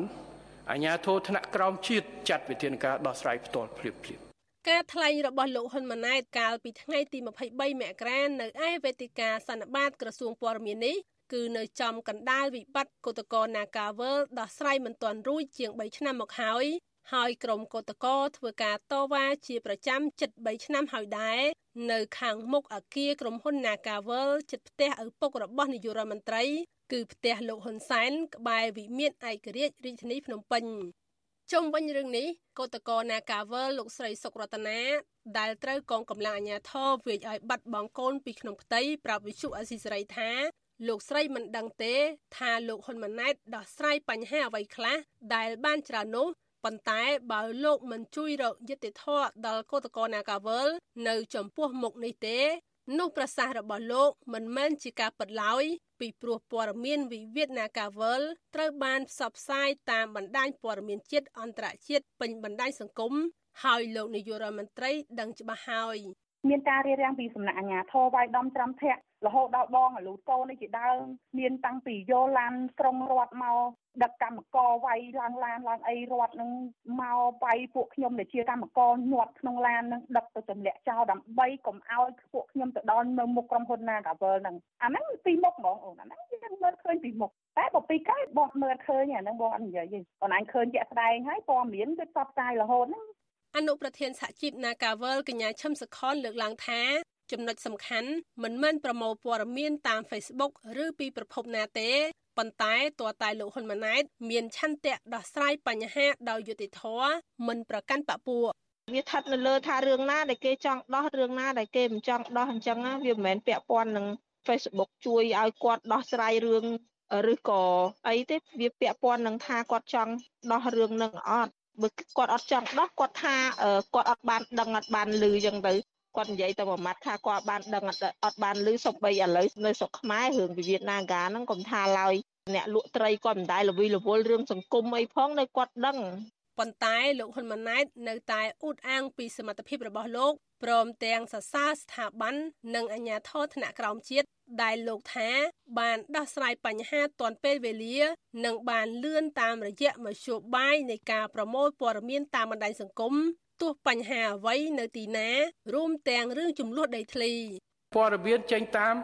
អាជ្ញាធរថ្នាក់ក្រោមជាតិចាត់វិធានការដោះស្រាយផ្ទាល់ភ្លាមភ្លាមការថ្លែងរបស់លោកហ៊ុនម៉ាណែតកាលពីថ្ងៃទី23មករានៅឯវេទិកាសន្និបាតក្រសួងព័ត៌មាននេះគឺនៅចំកណ្ដាលវិបត្តិកតកោ Nagavel ដោះស្រាយមិនទាន់រួចជាង3ឆ្នាំមកហើយហើយក្រុមកោតកោធ្វើការតវ៉ាជាប្រចាំជិត3ឆ្នាំហើយដែរ នៅខាងមុខអគារក្រុមហ៊ុន Nagavel ជិតផ្ទះឪពុករបស់នាយករដ្ឋមន្ត្រី គឺផ្ទះលោកហ៊ុនសែនក្បែរវិមានឯករាជ្យរាជធានីភ្នំពេញជុំវិញរឿងនេះកោតកោ Nagavel លោកស្រីសុករតនាដែលត្រូវកងកម្លាំងអាជ្ញាធរវាយឲ្យបាត់បង់កូនពីក្នុងផ្ទៃប្រាប់វិសុអសីសេរីថាលោកស្រីមិនដឹងទេ ថាលោកហ៊ុនម៉ាណែតដោះស្រាយបញ្ហាអ្វីខ្លះដែលបានច្រើននោះ ប៉ុន្តែបើលោកមិនជួយរកយុត្តិធម៌ដល់កោតក្រនាការវលនៅចំពោះមុខនេះទេនោះប្រសាសន៍របស់លោកមិនមែនជាការពិតឡើយពីព្រោះព័ត៌មានវិវាទនាការវលត្រូវបានផ្សព្វផ្សាយតាមបណ្ដាញព័ត៌មានជាតិអន្តរជាតិពេញបណ្ដាញសង្គមហើយលោកនាយករដ្ឋមន្ត្រីដឹងច្បាស់ហើយមានការរៀបរៀងពីសំណាក់អាជ្ញាធរវាយដំច្រាំធាក់ រហូតដល់បងអាលូតូនេះជាដើមមានតាំងពីយោឡានក្រុងរត់មកដឹកកម្មករវាយឡើងឡានឡើងអីរត់នឹងមកវាយពួកខ្ញុំដែលជាកម្មករញាត់ក្នុងឡាននឹងដឹកទៅទម្លាក់ចោលដើម្បីកុំឲ្យពួកខ្ញុំទៅដល់នៅមុខក្រុមហ៊ុន Nagavel ហ្នឹងអាហ្នឹងពីមុខហ្មងអូនអាហ្នឹងយើងមើលឃើញពីមុខតែបើពីក្រោយបងមើលឃើញអាហ្នឹងបងអត់និយាយទេប៉ុន្តែអញឃើញជាក់ស្ដែងហើយព័ត៌មានវាផ្សព្វផ្សាយរហូតហ្នឹងអនុប្រធានសហជីព Nagavel កញ្ញាឈឹមសខនលើកឡើងថា ចំណុចសំខាន់មិនមែនប្រមូលព័ត៌មានតាម Facebook ឬពីប្រភពណាទេប៉ុន្តែតួតែលោកហ៊ុនម៉ាណែត មានឆន្ទៈដោះស្រាយបញ្ហាដោយយុត្តិធម៌មិនប្រកាន់បពុះវាស្ថិតនៅលើថារឿងណាដែលគេចង់ដោះរឿងណាដែលគេមិនចង់ដោះអញ្ចឹងវាមិនមែនពាក់ព័ន្ធនឹង Facebook ជួយឲ្យគាត់ដោះស្រាយរឿងឬក៏អីទេវាពាក់ព័ន្ធនឹងថាគាត់ចង់ដោះរឿងនឹងអត់បើគាត់អត់ចង់ដោះគាត់ថាគាត់អត់បានដឹងអត់បានឮអញ្ចឹងទៅ គាត់និយាយទៅមួយម៉ាត់ថាគាត់បានដឹងអត់បានឮសំបីឥឡូវនៅស្រុកខ្មែររឿងវិវាទនាការហ្នឹងកុំថាឡើយអ្នកលក់ត្រីគាត់មិនដែលល្វីល្វល់រឿងសង្គមអីផងនៅគាត់ដឹងប៉ុន្តែលោកហ៊ុនម៉ាណែតនៅតែអ៊ូតអាងពីសមត្ថភាពរបស់លោកព្រមទាំងសរសើរស្ថាប័ននិងអាជ្ញាធរថ្នាក់ក្រោមជាតិដែលលោកថា បានដោះស្រាយបញ្ហាទាន់ពេលវេលា និងបានលឿនតាមរយៈមធ្យោបាយនៃការប្រមូលព័ត៌មានតាមបណ្ដាញសង្គម ទោះបញ្ហាអ្វីនៅទីណា រួមទាំងរឿងចំនួនដីធ្លីព័ត៌មានចេញតាម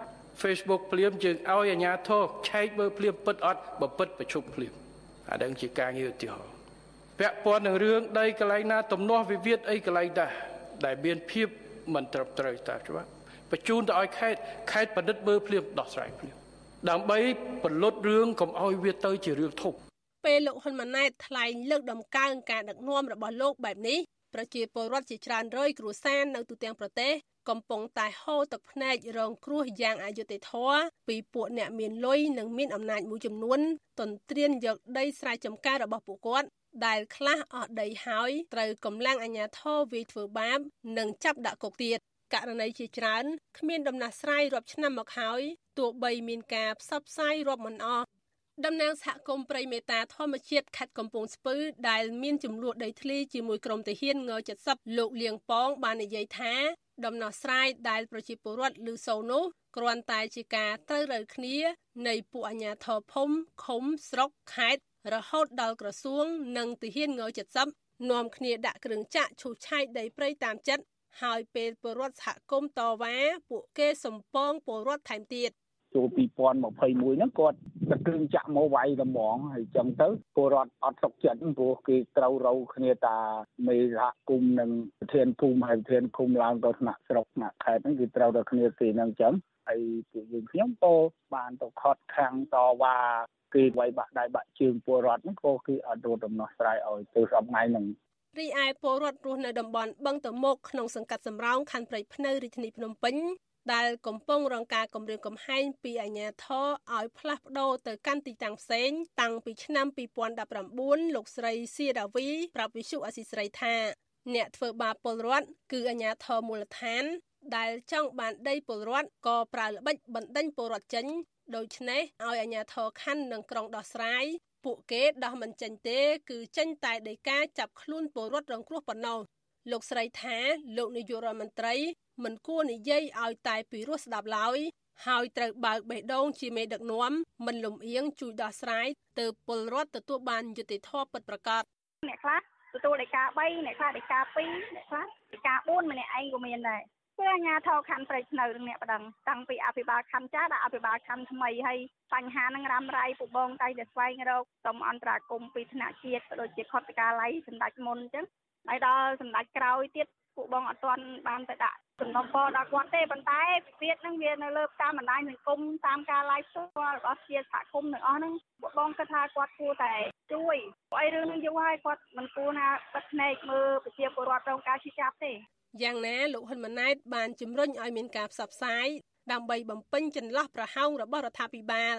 Facebook ភ្លាមយើងឲ្យអាជ្ញាធរឆែកមើលភ្លាមពិតអត់បើពិតប្រជុំភ្លាមអាដឹងជាការងារឧទាហរណ៍ពាក់ព័ន្ធនឹងរឿងដីកន្លែងណាទំនាស់វិវាទអីកន្លែងដែរដែលមានភាពមិនត្រឹមត្រូវតាមច្បាប់បញ្ជូនទៅឲ្យខេត្តខេត្តបណ្ឌិតមើលភ្លាមដោះស្រាយភ្លាមដើម្បីបន្លត់រឿងកុំឲ្យវាទៅជារឿងធំពេលលោកហ៊ុនម៉ាណែតថ្លែងលើកដំកើងការដឹកនាំរបស់លោកបែបនេះ ប្រជាពលរដ្ឋជាច្រើនរយគ្រួសារនៅទូទាំងប្រទេសកំពុងតែហូរទឹកភ្នែករងគ្រោះយ៉ាងអយុត្តិធម៌ពីពួកអ្នកមានលុយនិងមានអំណាចមួយចំនួនទន្ទ្រានយកដីស្រែចម្ការរបស់ពួកគាត់ដែលខ្លះអស់ដីហើយត្រូវកម្លាំងអាជ្ញាធរវាយធ្វើបាប និងចាប់ដាក់គុកទៀតករណីជាច្រើនគ្មានដំណោះស្រាយរាប់ឆ្នាំមកហើយទោះបីមានការផ្សព្វផ្សាយរាប់មិនអស់ តំណាងសហគមន៍ព្រៃមេតាធម្មជាតិខេត្តកំពង់ស្ពឺដែលមានចំនួនដីធ្លីជាមួយក្រុមទាហានង70លោកលៀងប៉ងបាននិយាយថាដំណោះស្រាយដែលប្រជាពលរដ្ឋឮសូរនោះគ្រាន់តែជាការត្រូវរើគ្នា នៃពួកអាជ្ញាធរភូមិឃុំស្រុកខេត្តរហូតដល់ក្រសួង និងទាហានង70នាំគ្នាដាក់គ្រឿងចាក់ឈូសឆាយដីព្រៃតាមចិត្តហើយពេលពលរដ្ឋសហគមន៍តវ៉ាពួកគេសំពងពលរដ្ឋថែមទៀត ចូល2021ហ្នឹងគាត់ទៅគ្រឿងចាក់មកវាយតម្ងហើយចឹងទៅពលរដ្ឋអត់សុខចិត្តព្រោះគេត្រូវរៅគ្នាតាមេសហគមន៍និងប្រធានភូមិហើយប្រធានភូមិឡើងទៅថ្នាក់ស្រុកថ្នាក់ខេត្តហ្នឹងគេត្រូវតែគ្នាគេហ្នឹងចឹងហើយពួកយើងខ្ញុំក៏បានទៅខត់ខាំងតវ៉ាគេវាយបាក់ដៃបាក់ជើងពលរដ្ឋហ្នឹងក៏គេអត់រត់ដំណោះស្រាយឲ្យទៅសប្ងៃហ្នឹងរីឯពលរដ្ឋរស់នៅតំបន់បឹងតមុកក្នុងសង្កាត់សំរោងខណ្ឌព្រៃភ្នៅរាជធានីភ្នំពេញ ដែលកំពុងរងការគំរាមកំហែងពីអាជ្ញាធរឲ្យផ្លាស់ប្ដូរទៅកាន់ទីតាំងផ្សេងតាំងពីឆ្នាំ2019លោកស្រីសៀដាវីប្រាប់វិសុអស៊ីស្រីថាអ្នកធ្វើបាបពលរដ្ឋគឺអាជ្ញាធរមូលដ្ឋាន ដែលចង់បានដីពលរដ្ឋក៏ប្រើល្បិចបណ្ដេញពលរដ្ឋចេញដូច្នេះឲ្យអាជ្ញាធរខណ្ឌនិងក្រុងដោះស្រាយពួកគេដោះមិនចេញទេ គឺចេញតែដីកាចាប់ខ្លួនពលរដ្ឋរងគ្រោះប៉ុណ្ណោះ លោកស្រីថាលោកនាយករដ្ឋមន្ត្រី មិនគួរនិយាយឲ្យតែពីរោះស្ដាប់ឡើយហើយត្រូវបើកបេះដូងជាមេដឹកនាំមិនលំអៀងជួយដោះស្រាយទៅពលរដ្ឋទទួលបានយុត្តិធម៌ពិតប្រាកដអ្នកខ្លះទទួលដីកា3អ្នកខ្លះដីកា2អ្នកខ្លះដីកា4ម្នាក់ឯងក៏មានដែរគឺអាញាធរខណ្ឌព្រៃភ្នៅនឹងអ្នកបដិងតាំងពីអភិបាលខណ្ឌចាស់ដល់អភិបាលខណ្ឌថ្មីហើយបញ្ហានឹងរ៉ាំរ៉ៃពុបងតែតែស្វែងរកសុំអន្តរាគមពីថ្នាក់ជាតិក៏ដូចជាខុទ្ទកាល័យសម្ដេចមុនអញ្ចឹង ហើយដល់សម្ដេចក្រោយទៀតពួកបងអត់ទាន់បានទៅដាក់សំណពរដល់គាត់ទេប៉ុន្តែវិវាទនឹងវានៅលើតាមបណ្ដាញសង្គមតាមការ live ផ្ទាល់របស់ជាសហគមន៍ទាំងអស់ហ្នឹងពួកបងគិតថាគាត់គួរតែជួយព្រោះអីរឿងនឹងយូរហើយគាត់មិនគួរណាបិទភ្នែកមើលប្រជាពលរដ្ឋរងការឈឺចាប់ទេយ៉ាងណាលោកហ៊ុនម៉ាណែតបានជំរុញឲ្យមានការផ្សព្វផ្សាយដើម្បីបំពេញចន្លោះប្រហោងរបស់រដ្ឋាភិបាល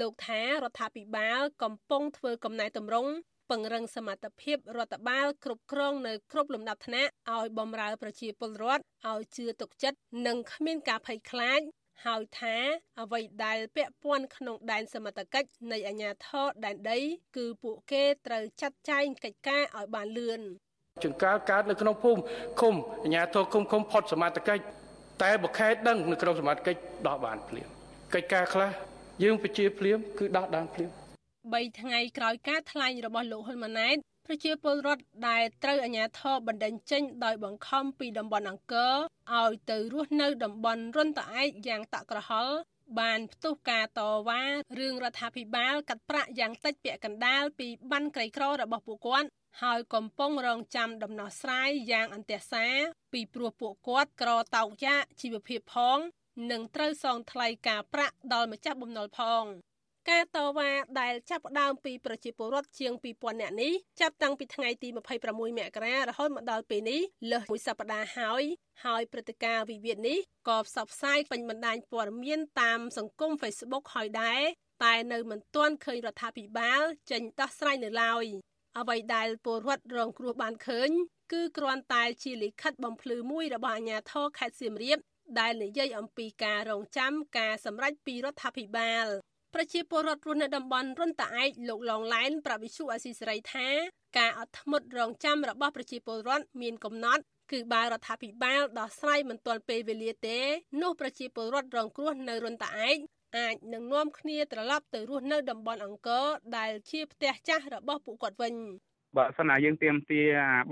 លោកថារដ្ឋាភិបាលកំពុងធ្វើកំណែតម្រង់ ពង្រឹងសមត្ថភាពរដ្ឋបាលគ្រប់គ្រងនៅគ្រប់លំដាប់ថ្នាក់ឲ្យបម្រើប្រជាពលរដ្ឋឲ្យជឿទុកចិត្តនិងគ្មានការភ័យខ្លាចហើយថាអ្វីដែលពាក់ព័ន្ធក្នុងដែនសមត្ថកិច្ចនៃអាជ្ញាធរដែនដី គឺពួកគេត្រូវចាត់ចែងកិច្ចការឲ្យបានលឿនចង្កាលកើតនៅក្នុងភូមិឃុំអាជ្ញាធរឃុំឃុំផុតសមត្ថកិច្ចតែបើខេត្តដឹងនៅក្នុងសមត្ថកិច្ចដោះបានភ្លាមកិច្ចការខ្លះយើងប្រជាភ្លាមគឺដោះបានភ្លាម 3ថ្ងៃក្រោយការថ្លែងរបស់លោកហ៊ុនម៉ាណែតប្រជាពលរដ្ឋដែលត្រូវអាជ្ញាធរបណ្តេញចេញដោយបង្ខំពីតំបន់អង្គរឲ្យទៅរស់នៅតំបន់រុនត្អែកយ៉ាងតក់ក្រហល់បានផ្ទុះការតវ៉ារឿងរដ្ឋាភិបាលកាត់ប្រាក់យ៉ាងតិចពាក់កណ្ដាលពីបានក្រីក្ររបស់ពួកគាត់ហើយកំពុងរងចាំដំណោះស្រាយយ៉ាងអន្ទះសាពីព្រោះពួកគាត់ក្រតោកយ៉ាជីវភាពផង និងត្រូវសងថ្លៃការប្រាក់ដល់ម្ចាស់បំណុលផង ការតវ៉ាដែលចាប់ផ្ដើមពីប្រជាពលរដ្ឋជាង2000នាក់នេះចាប់តាំងពីថ្ងៃទី26មករារហូតមកដល់ពេលនេះលើសមួយសប្តាហ៍ហើយហើយព្រឹត្តិការណ៍វិវាទនេះក៏ផ្សព្វផ្សាយពេញបណ្ដាញព័ត៌មានតាមសង្គម Facebook ហើយដែរតែនៅមិនទាន់ឃើញរដ្ឋាភិបាលចេញដោះស្រាយនៅឡើយអ្វីដែលពលរដ្ឋរងគ្រោះបានឃើញ គឺគ្រាន់តែជាលិខិតបំភ្លឺមួយរបស់អាជ្ញាធរខេត្តសៀមរាបដែលនិយាយអំពីការរងចាំការសម្រេចពីរដ្ឋាភិបាល ប្រជាពលរដ្ឋរស់នៅតំបន់រុនតាឯកលោកឡងឡែនប្រាប់វិសុអាស៊ីសេរីថាការអត់ធ្មត់រងចាំរបស់ប្រជាពលរដ្ឋមានកំណត់គឺបើរដ្ឋាភិបាលដោះស្រាយមិនទាន់ពេលវេលាទេនោះប្រជាពលរដ្ឋរងគ្រោះនៅរុនតាឯកអាចនឹងនាំគ្នាត្រឡប់ទៅរស់នៅតំបន់អង្គរដែលជាផ្ទះចាស់របស់ពួកគាត់វិញបើសិនណាយើងទៀមទា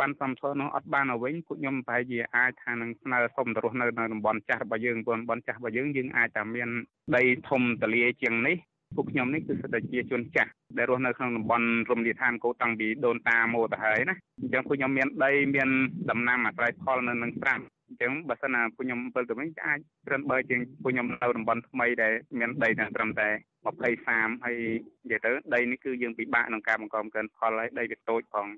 បានសំសួរនោះអត់បានទៅវិញពួកខ្ញុំប្រហែលជាអាចថានឹងស្នើសុំទៅរស់នៅនៅតំបន់ចាស់របស់យើងតំបន់ចាស់របស់យើងយើងអាចតែមានដីធំទលាជាងនេះ ពួកខ្ញុំនេះគឺសិតតែជាជនចាស់ដែលរស់នៅក្នុងតំបន់រមណីយដ្ឋានកោតាំងពីដូនតាមកទៅហើយណាអញ្ចឹងពួកខ្ញុំមានដីមានដំណាំអាស្រ័យផលនៅនឹងស្រាប់អញ្ចឹងបើសិនណាពួកខ្ញុំវិលទៅវិញអាចត្រឹមបើជាងពួកខ្ញុំនៅតំបន់ថ្មីដែលមានដីតែត្រឹមតែ20 30ហើយនិយាយទៅដីនេះគឺយើងពិបាកក្នុងការបង្កបង្កើនផលហើយដីវាតូចផង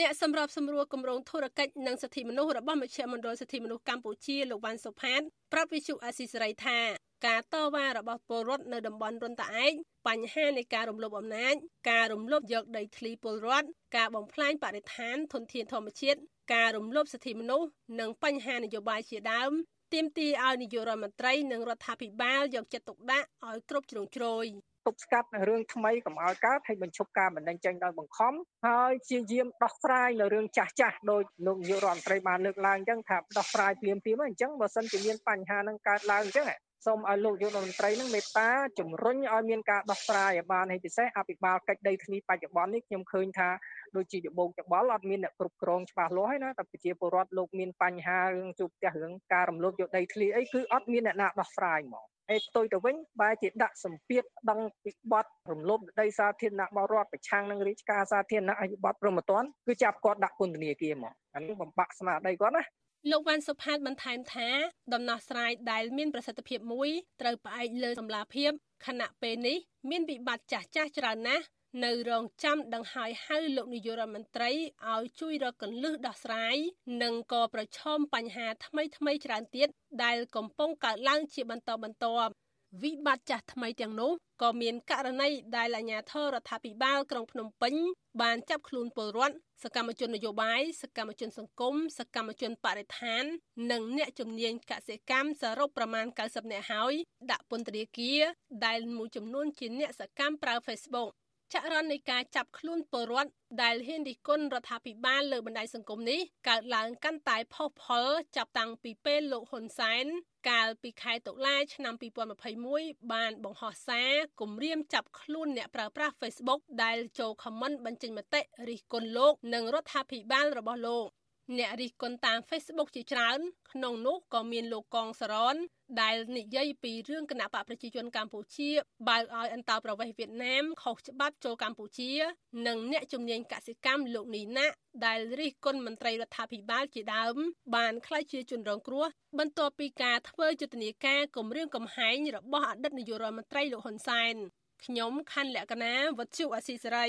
អ្នកសម្របសម្រួលគម្រោងធុរកិច្ចនិងសិទ្ធិមនុស្សរបស់មជ្ឈមណ្ឌលសិទ្ធិមនុស្សកម្ពុជាលោកវ៉ាន់សុផាតប្រាប់វិទ្យុអាស៊ីសេរីថា ការតវ៉ារបស់ពលរដ្ឋនៅតំបន់រុនតាឯកបញ្ហានៃការរំលោភអំណាចការរំលោភយកដីធ្លីពលរដ្ឋការបំផ្លាញបរិស្ថានធនធានធម្មជាតិការរំលោភសិទ្ធិមនុស្សនិងបញ្ហានយោបាយជាដើមទាមទារឲ្យនាយករដ្ឋមន្ត្រីនិងរដ្ឋាភិបាលយកចិត្តទុកដាក់ឲ្យគ្រប់ជ្រុងជ្រោយទប់ស្កាត់នៅរឿងថ្មីកុំឲ្យកើតហើយបញ្ឈប់ការបណ្ដឹងចេញដោយបង្ខំហើយព្យាយាមដោះស្រាយនៅរឿងចាស់ចាស់ដោយលោកនាយករដ្ឋមន្ត្រីបានលើកឡើងអញ្ចឹងថាដោះស្រាយភ្លាមភ្លាមអញ្ចឹងបើសិនជាមានបញ្ហានឹងកើតឡើងអញ្ចឹង សូមឲ្យលោកយុរដ្ឋមន្ត្រីនឹងមេត្តាជំរុញឲ្យមានការដោះស្រាយឲ្យបានហើយពិសេសអភិបាលកិច្ចដីធ្លីបច្ចុប្បន្ននេះខ្ញុំឃើញថាដូចជាច្បោកច្បល់អត់មានអ្នកគ្រប់គ្រងច្បាស់លាស់ហើយណាតែប្រជាពលរដ្ឋលោកមានបញ្ហារឿងជួបផ្ទះរឿងការរំលោភយកដីធ្លីអីគឺអត់មានអ្នកណាដោះស្រាយហ្មងអេផ្ទុយទៅវិញបែរជាដាក់សម្ពាធដឹងពីបទរំលោភដីសាធារណៈបរដ្ឋប្រឆាំងនឹងរាជការសាធារណៈអភិបត្តិប្រមត្តនគឺចាប់គាត់ដាក់ពន្ធនាគារហ្មងអានេះបំបាក់ស្មារតីគាត់ណា លោកវ៉ាន់សុផាតបន្ថែមថាដំណោះស្រាយដែលមានប្រសិទ្ធភាពមួយត្រូវផ្អែកលើសម្លាភាពខណៈពេលនេះមានវិបត្តិចាស់ចាស់ច្រើនណាស់នៅរងចាំដង្ហើយហៅលោកនាយករដ្ឋមន្ត្រីឲ្យជួយរកកន្លឹះដោះស្រាយនិងក៏ប្រឈមបញ្ហាថ្មីថ្មីច្រើនទៀតដែលកំពុងកើតឡើងជាបន្តបន្ទាប់ វិបត្តិចាស់ថ្មីទាំងនោះក៏មានករណីដែលអាជ្ញាធររដ្ឋាភិបាលក្រុងភ្នំពេញបានចាប់ខ្លួនពលរដ្ឋសកម្មជននយោបាយសកម្មជនសង្គមសកម្មជនបរិស្ថាន និងអ្នកជំនាញកសិកម្មសរុបប្រមាណ90នាក់ហើយដាក់ពន្ធនាគារដែលមួយចំនួនជាអ្នកសកម្មប្រើ Facebook ចរន្តនៃការចាប់ខ្លួនពលរដ្ឋដែលហ៊ានរិះគន់រដ្ឋាភិបាលលើបណ្ដាញសង្គមនេះកើតឡើងកាន់តែផុសផុលចាប់តាំងពីពេលលោកហ៊ុនសែន កាលពីខែតុលាឆ្នាំ2021បានបង្ហោះសារគម្រាមចាប់ខ្លួនអ្នកប្រើប្រាស់ Facebook ដែលចូលខមមិនបញ្ចេញមតិរិះគន់លោក និងរដ្ឋាភិបាលរបស់លោក អ្នករិះគន់តាម Facebook ជាច្រើន ក្នុងនោះក៏មានលោកកងសរនដែលនិយាយពីរឿងគណៈបកប្រជាជនកម្ពុជាបើកឲ្យអន្តោប្រវេសន៍វៀតណាមខុសច្បាប់ចូលកម្ពុជា និងអ្នកជំនាញកសិកម្មលោកនីណាដែលរិះគន់មន្ត្រីរដ្ឋាភិបាលជាដើម បានក្លាយជាជនរងគ្រោះបន្ទាប់ពីការធ្វើយុទ្ធនាការគម្រាមកំហែងរបស់អតីតនាយករដ្ឋមន្ត្រីលោកហ៊ុនសែនខ្ញុំខណ្ឌលក្ខណាវុទ្ធុអាស៊ីសេរី